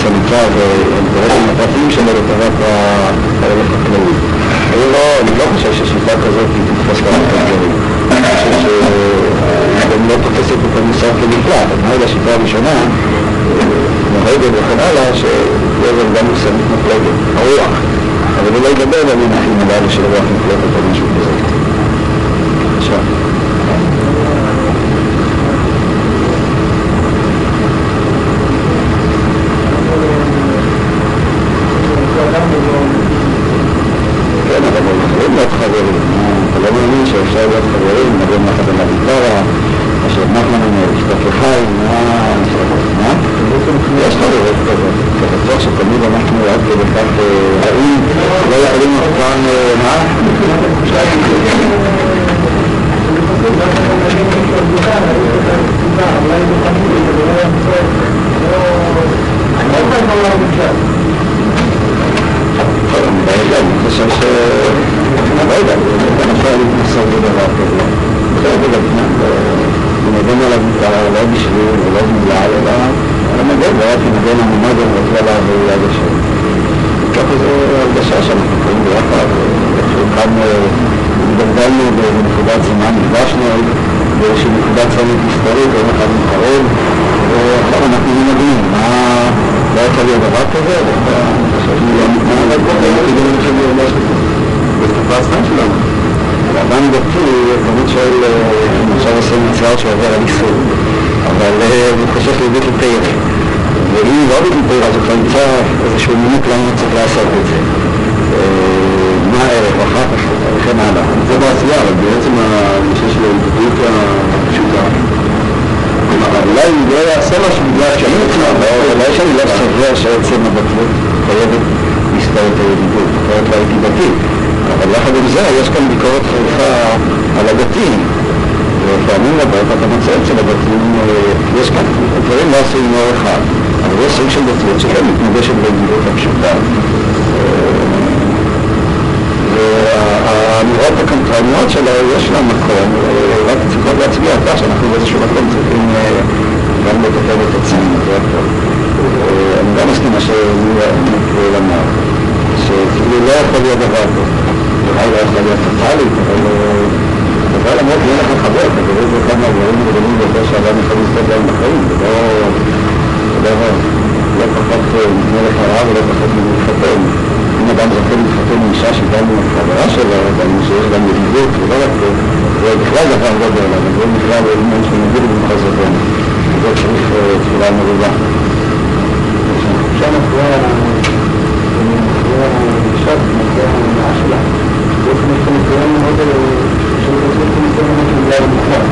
צמיתה ואינטרסים הפרטיים שלו לטובת הערך הכללי. אני לא, אני לא חושב ששיטה כזאת היא תתפוס גם את הדברים. אני חושב שגם לא תופסת את המושג כנפלט. התנאי לשיטה הראשונה, נוהגת וכן הלאה, שיש גם מושגית מפלגת, הרוח. אבל הוא לא ידבר על המונחים הללו של רוח מפלגת או משהו כזה. עכשיו. כן, אבל הם יכולים להיות חברים. אתה לא מאמין שאפשר להיות חברים, נגן יחד על הגיטרה, אשר נחמן אומר, אשתך חיים, מה... מה? יש חברות כזאת. בטוח שתמיד אנחנו עד כדי כך רעים, לא יכולים אף פעם, מה? אני חושב ש... אני לא יודע, אני יכול להתנסות בדבר כזה. בסדר, אני מגן על הגיטרה לא בשביל ולא בגלל, אלא על המגן, לא רק מגן הממד ורוצה לעבור ליד השם. ככה זו הרגשה שאנחנו קוראים ביחד, איכשהו כאן התגלגלנו בנקודת זמן, נפגשנו באיזושהי נקודת צומת היסטורית, יום אחד מתקרב, ועכשיו אנחנו מנגנים, הזמן שלנו. אדם דתי תמיד שואל, עכשיו עושה מצוות שעובר על איסור, אבל הוא חושב להביא לתאר. ואם לא הביא לתאר, אז הוא כבר נמצא איזשהו נימוק למה הוא צריך לעשות את זה. מה הערך, אחר כך, וכן הלאה. זה בעשייה, אבל בעצם הנושא של ההתבטאות הפשוטה. אולי הוא לא יעשה משהו בגלל שאני אצלם, אולי שאני לא סובר שעצם הבטלות חייבת להסתרת הידידות, אחרת לא. אבל יחד עם זה יש כאן ביקורת חריפה על הדתיים. ופעמים רבות אתה מוצא אצל הדתיים, יש כאן דברים לא עשויים מאור אחד, אבל יש סוג של דתיות שכן מתנגשת בידידות הפשוטה. והאמירות הקנטרניות שלו יש לה מקום, רק צריכות להצביע על כך שאנחנו באיזשהו מקום צריכים גם לטפל את עצמנו, זה הכל. אני גם מסכים מה שנקרא אמר, שכאילו לא יכול להיות דבר כזה. אולי לא יכול להיות טוטאלית, אבל אבל למרות שאין לך חבר, אתה קורא לזה כמה דברים גדולים ביותר שאדם יכול לזכות בהם בחיים, זה לא לא פחות מפני לך רע ולא פחות מלהתחתן. אם אדם זוכה להתחתן עם אישה שגם עם החברה שלו, גם שיש גם ידידות, ולא רק זה, זה בכלל דבר גדול, אבל זה בכלל עניין שמוביל במחוז זבן. זה צריך תפילה מרובה. שם אחרי האישה, אחרי ההנאה שלה, ניסיון מאוד, הניסיון מאוד בגלל המוחלט.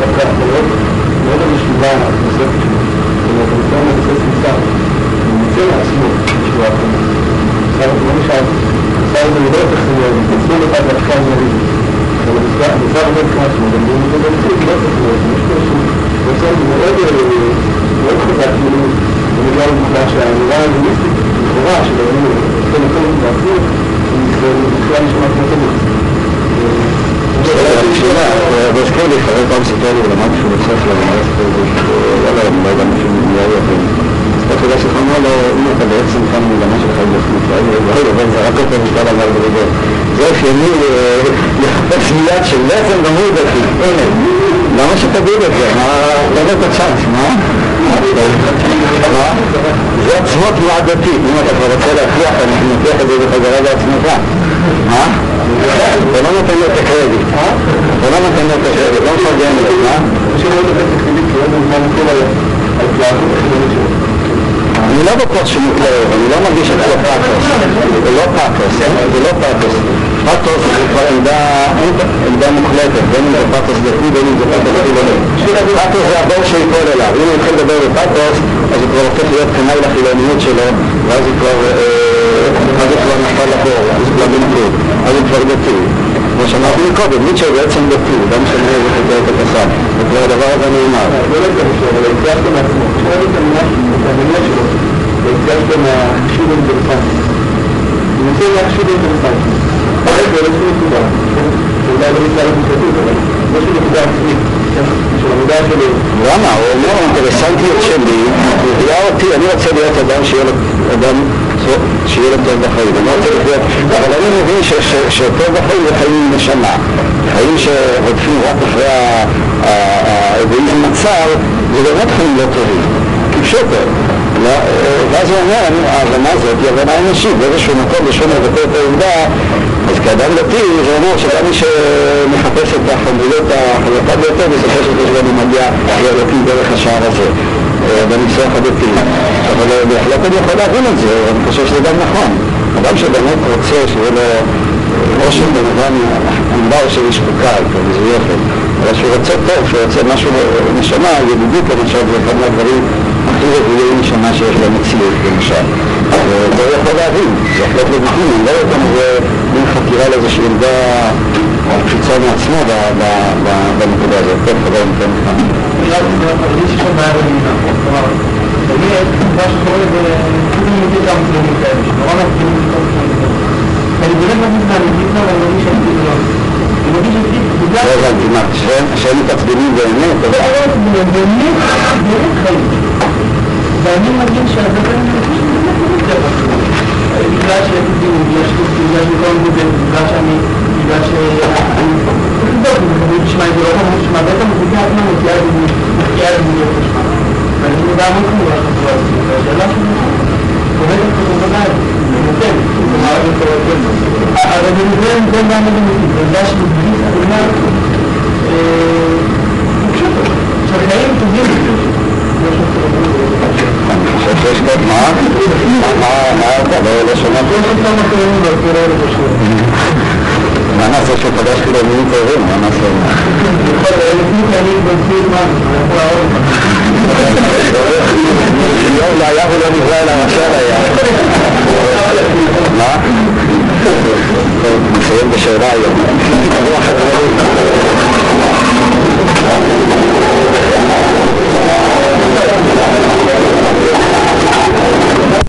דווקא מאוד, מאוד המשליבה הנוספת שלו. זאת אומרת, לבסס מוסר. הוא מוצא לעצמו שהוא האחרון. עכשיו, לא נשאר, עשה את זה לא צריך להתנצלו לבד להתחיל מריב. אבל המוסר עובד ככה, גם במציאות לא צריך להיות, יש פה איזשהו מוסר מאוד מאוד חזק, כאילו, בגלל העובדה שהאמירה האנליסטית, לכאורה, של הימים, כל מקום בעצמו, זה בכלל נשמע כמו תמוך. שאלה, והזכיר לי, חבר פעם סיפר לי, ולמדתי שהוא בצפת למערכת וואלה, אני לא יודע משהו מי היה, אז אתה יודע שחמור לו, אם אתה בעצם כאן מגמה שלך היא בחוץ, אבל זה רק אותו משקל אמר בריבו. זה אופייני לחפש מיד של בעצם גם הוא דתי, הנה, למה שתגיד את זה? מה, תן את הצ'אנס, מה? זה תנועה דתית, אם אתה כבר רוצה להכריח, אני מוכיח את זה בחזרה לעצמך. מה? אתה לא נותן לו את הקרדיט, אתה לא נותן לו את הקרדיט, לא מפרגן לו, מה? אני לא בטוח שהוא מתלהב, אני לא מרגיש את זה פאטוס, זה לא פאטוס, זה לא פאטוס. פאטוס זה כבר עמדה מוחלטת, בין אם זה פאטוס דתי, בין אם זה פאטוס חילוני. פאטוס זה הבור שהוא ייפול אליו, אם הוא יתחיל לדבר בפאטוס, אז הוא כבר הופך להיות קנאי לחילוניות שלו, ואז הוא כבר נפל לבור, אז הוא כבר בניגוד, אז הוא כבר דתי. כמו שאמרתי מקודם, ניטשה הוא בעצם דתי, לא משנה איזה חוקר את הפסק, וכבר הדבר הזה נאמר. לא לא אבל התגרשת מעצמו. שואל את המניע הרי באיזושהי נקודה, שאולי לא נקרא אבל נקודה עצמית, של עבודה שלי. למה? הוא אומר, האינטרסנטיות שלי מביאה אותי, אני רוצה להיות אדם שיהיה לו טוב בחיים. אני רוצה לחיות, אבל אני מבין שטוב בחיים זה חיים עם נשמה. חיים שרודפים רק אחרי האגואיזם הצר, זה באמת חיים לא טובים. כפשוטו. ואז הוא אומר, ההבנה הזאת היא הבנה אנושית, באיזשהו מקום בשביל לבטא את העובדה, אז כאדם דתי זה אומר שגם מי שמחפש את החמודות החזקה ביותר, בסופו של דבר הוא מגיע לאלוקים דרך השער הזה, בניסוח הדתי. אבל בהחלט אני יכול להבין את זה, אני חושב שזה גם נכון. אדם שבאמת רוצה שיהיה לו אושר בן אדם ענבר של איש חוקה, יופי. אבל שהוא רוצה טוב, שהוא רוצה משהו נשמה, ידידות למשל, זה אחד מהדברים הכי רבויי נשמה שיש במציאות, למשל. וזה יכול להבין, זה בהחלט לגיטימי, אני לא יודע אם זה מין חקירה לאיזושהי עמדה או קפיצה מעצמו בנקודה הזאת. טוב, חבר במדינה. כלומר, באמת, מה שקורה זה, מכיר כמה צדדים כאלה, שנורא מפגינים את כל אני באמת מרגיש שאני לא. לא הבנתי, מה, שהם מתעצבנים באמת? לא, לא, באמת, באמת חיים. ואני מרגיש שהרבה פעמים אני חושב שזה באמת יותר חשוב. בגלל שיש לי דיון, בגלל שיש לי בגלל שאני כל הזמן בגלל שאני, בגלל שאני... לבדוק אם זה נשמע, אם זה לא חמור נשמע, בעצם מזיקה עצמה מוציאה את זה מוציאה את זה להיות נשמע. ואני מודע המון כמובן לחשוב על שיש בו, מה? מה אתה? לא שמעתי. מה נעשה שפגשתי בימים טובים? מה נעשה? יום לא היה ולא נברא אלא משל היה. מה? נסיים בשאלה היום.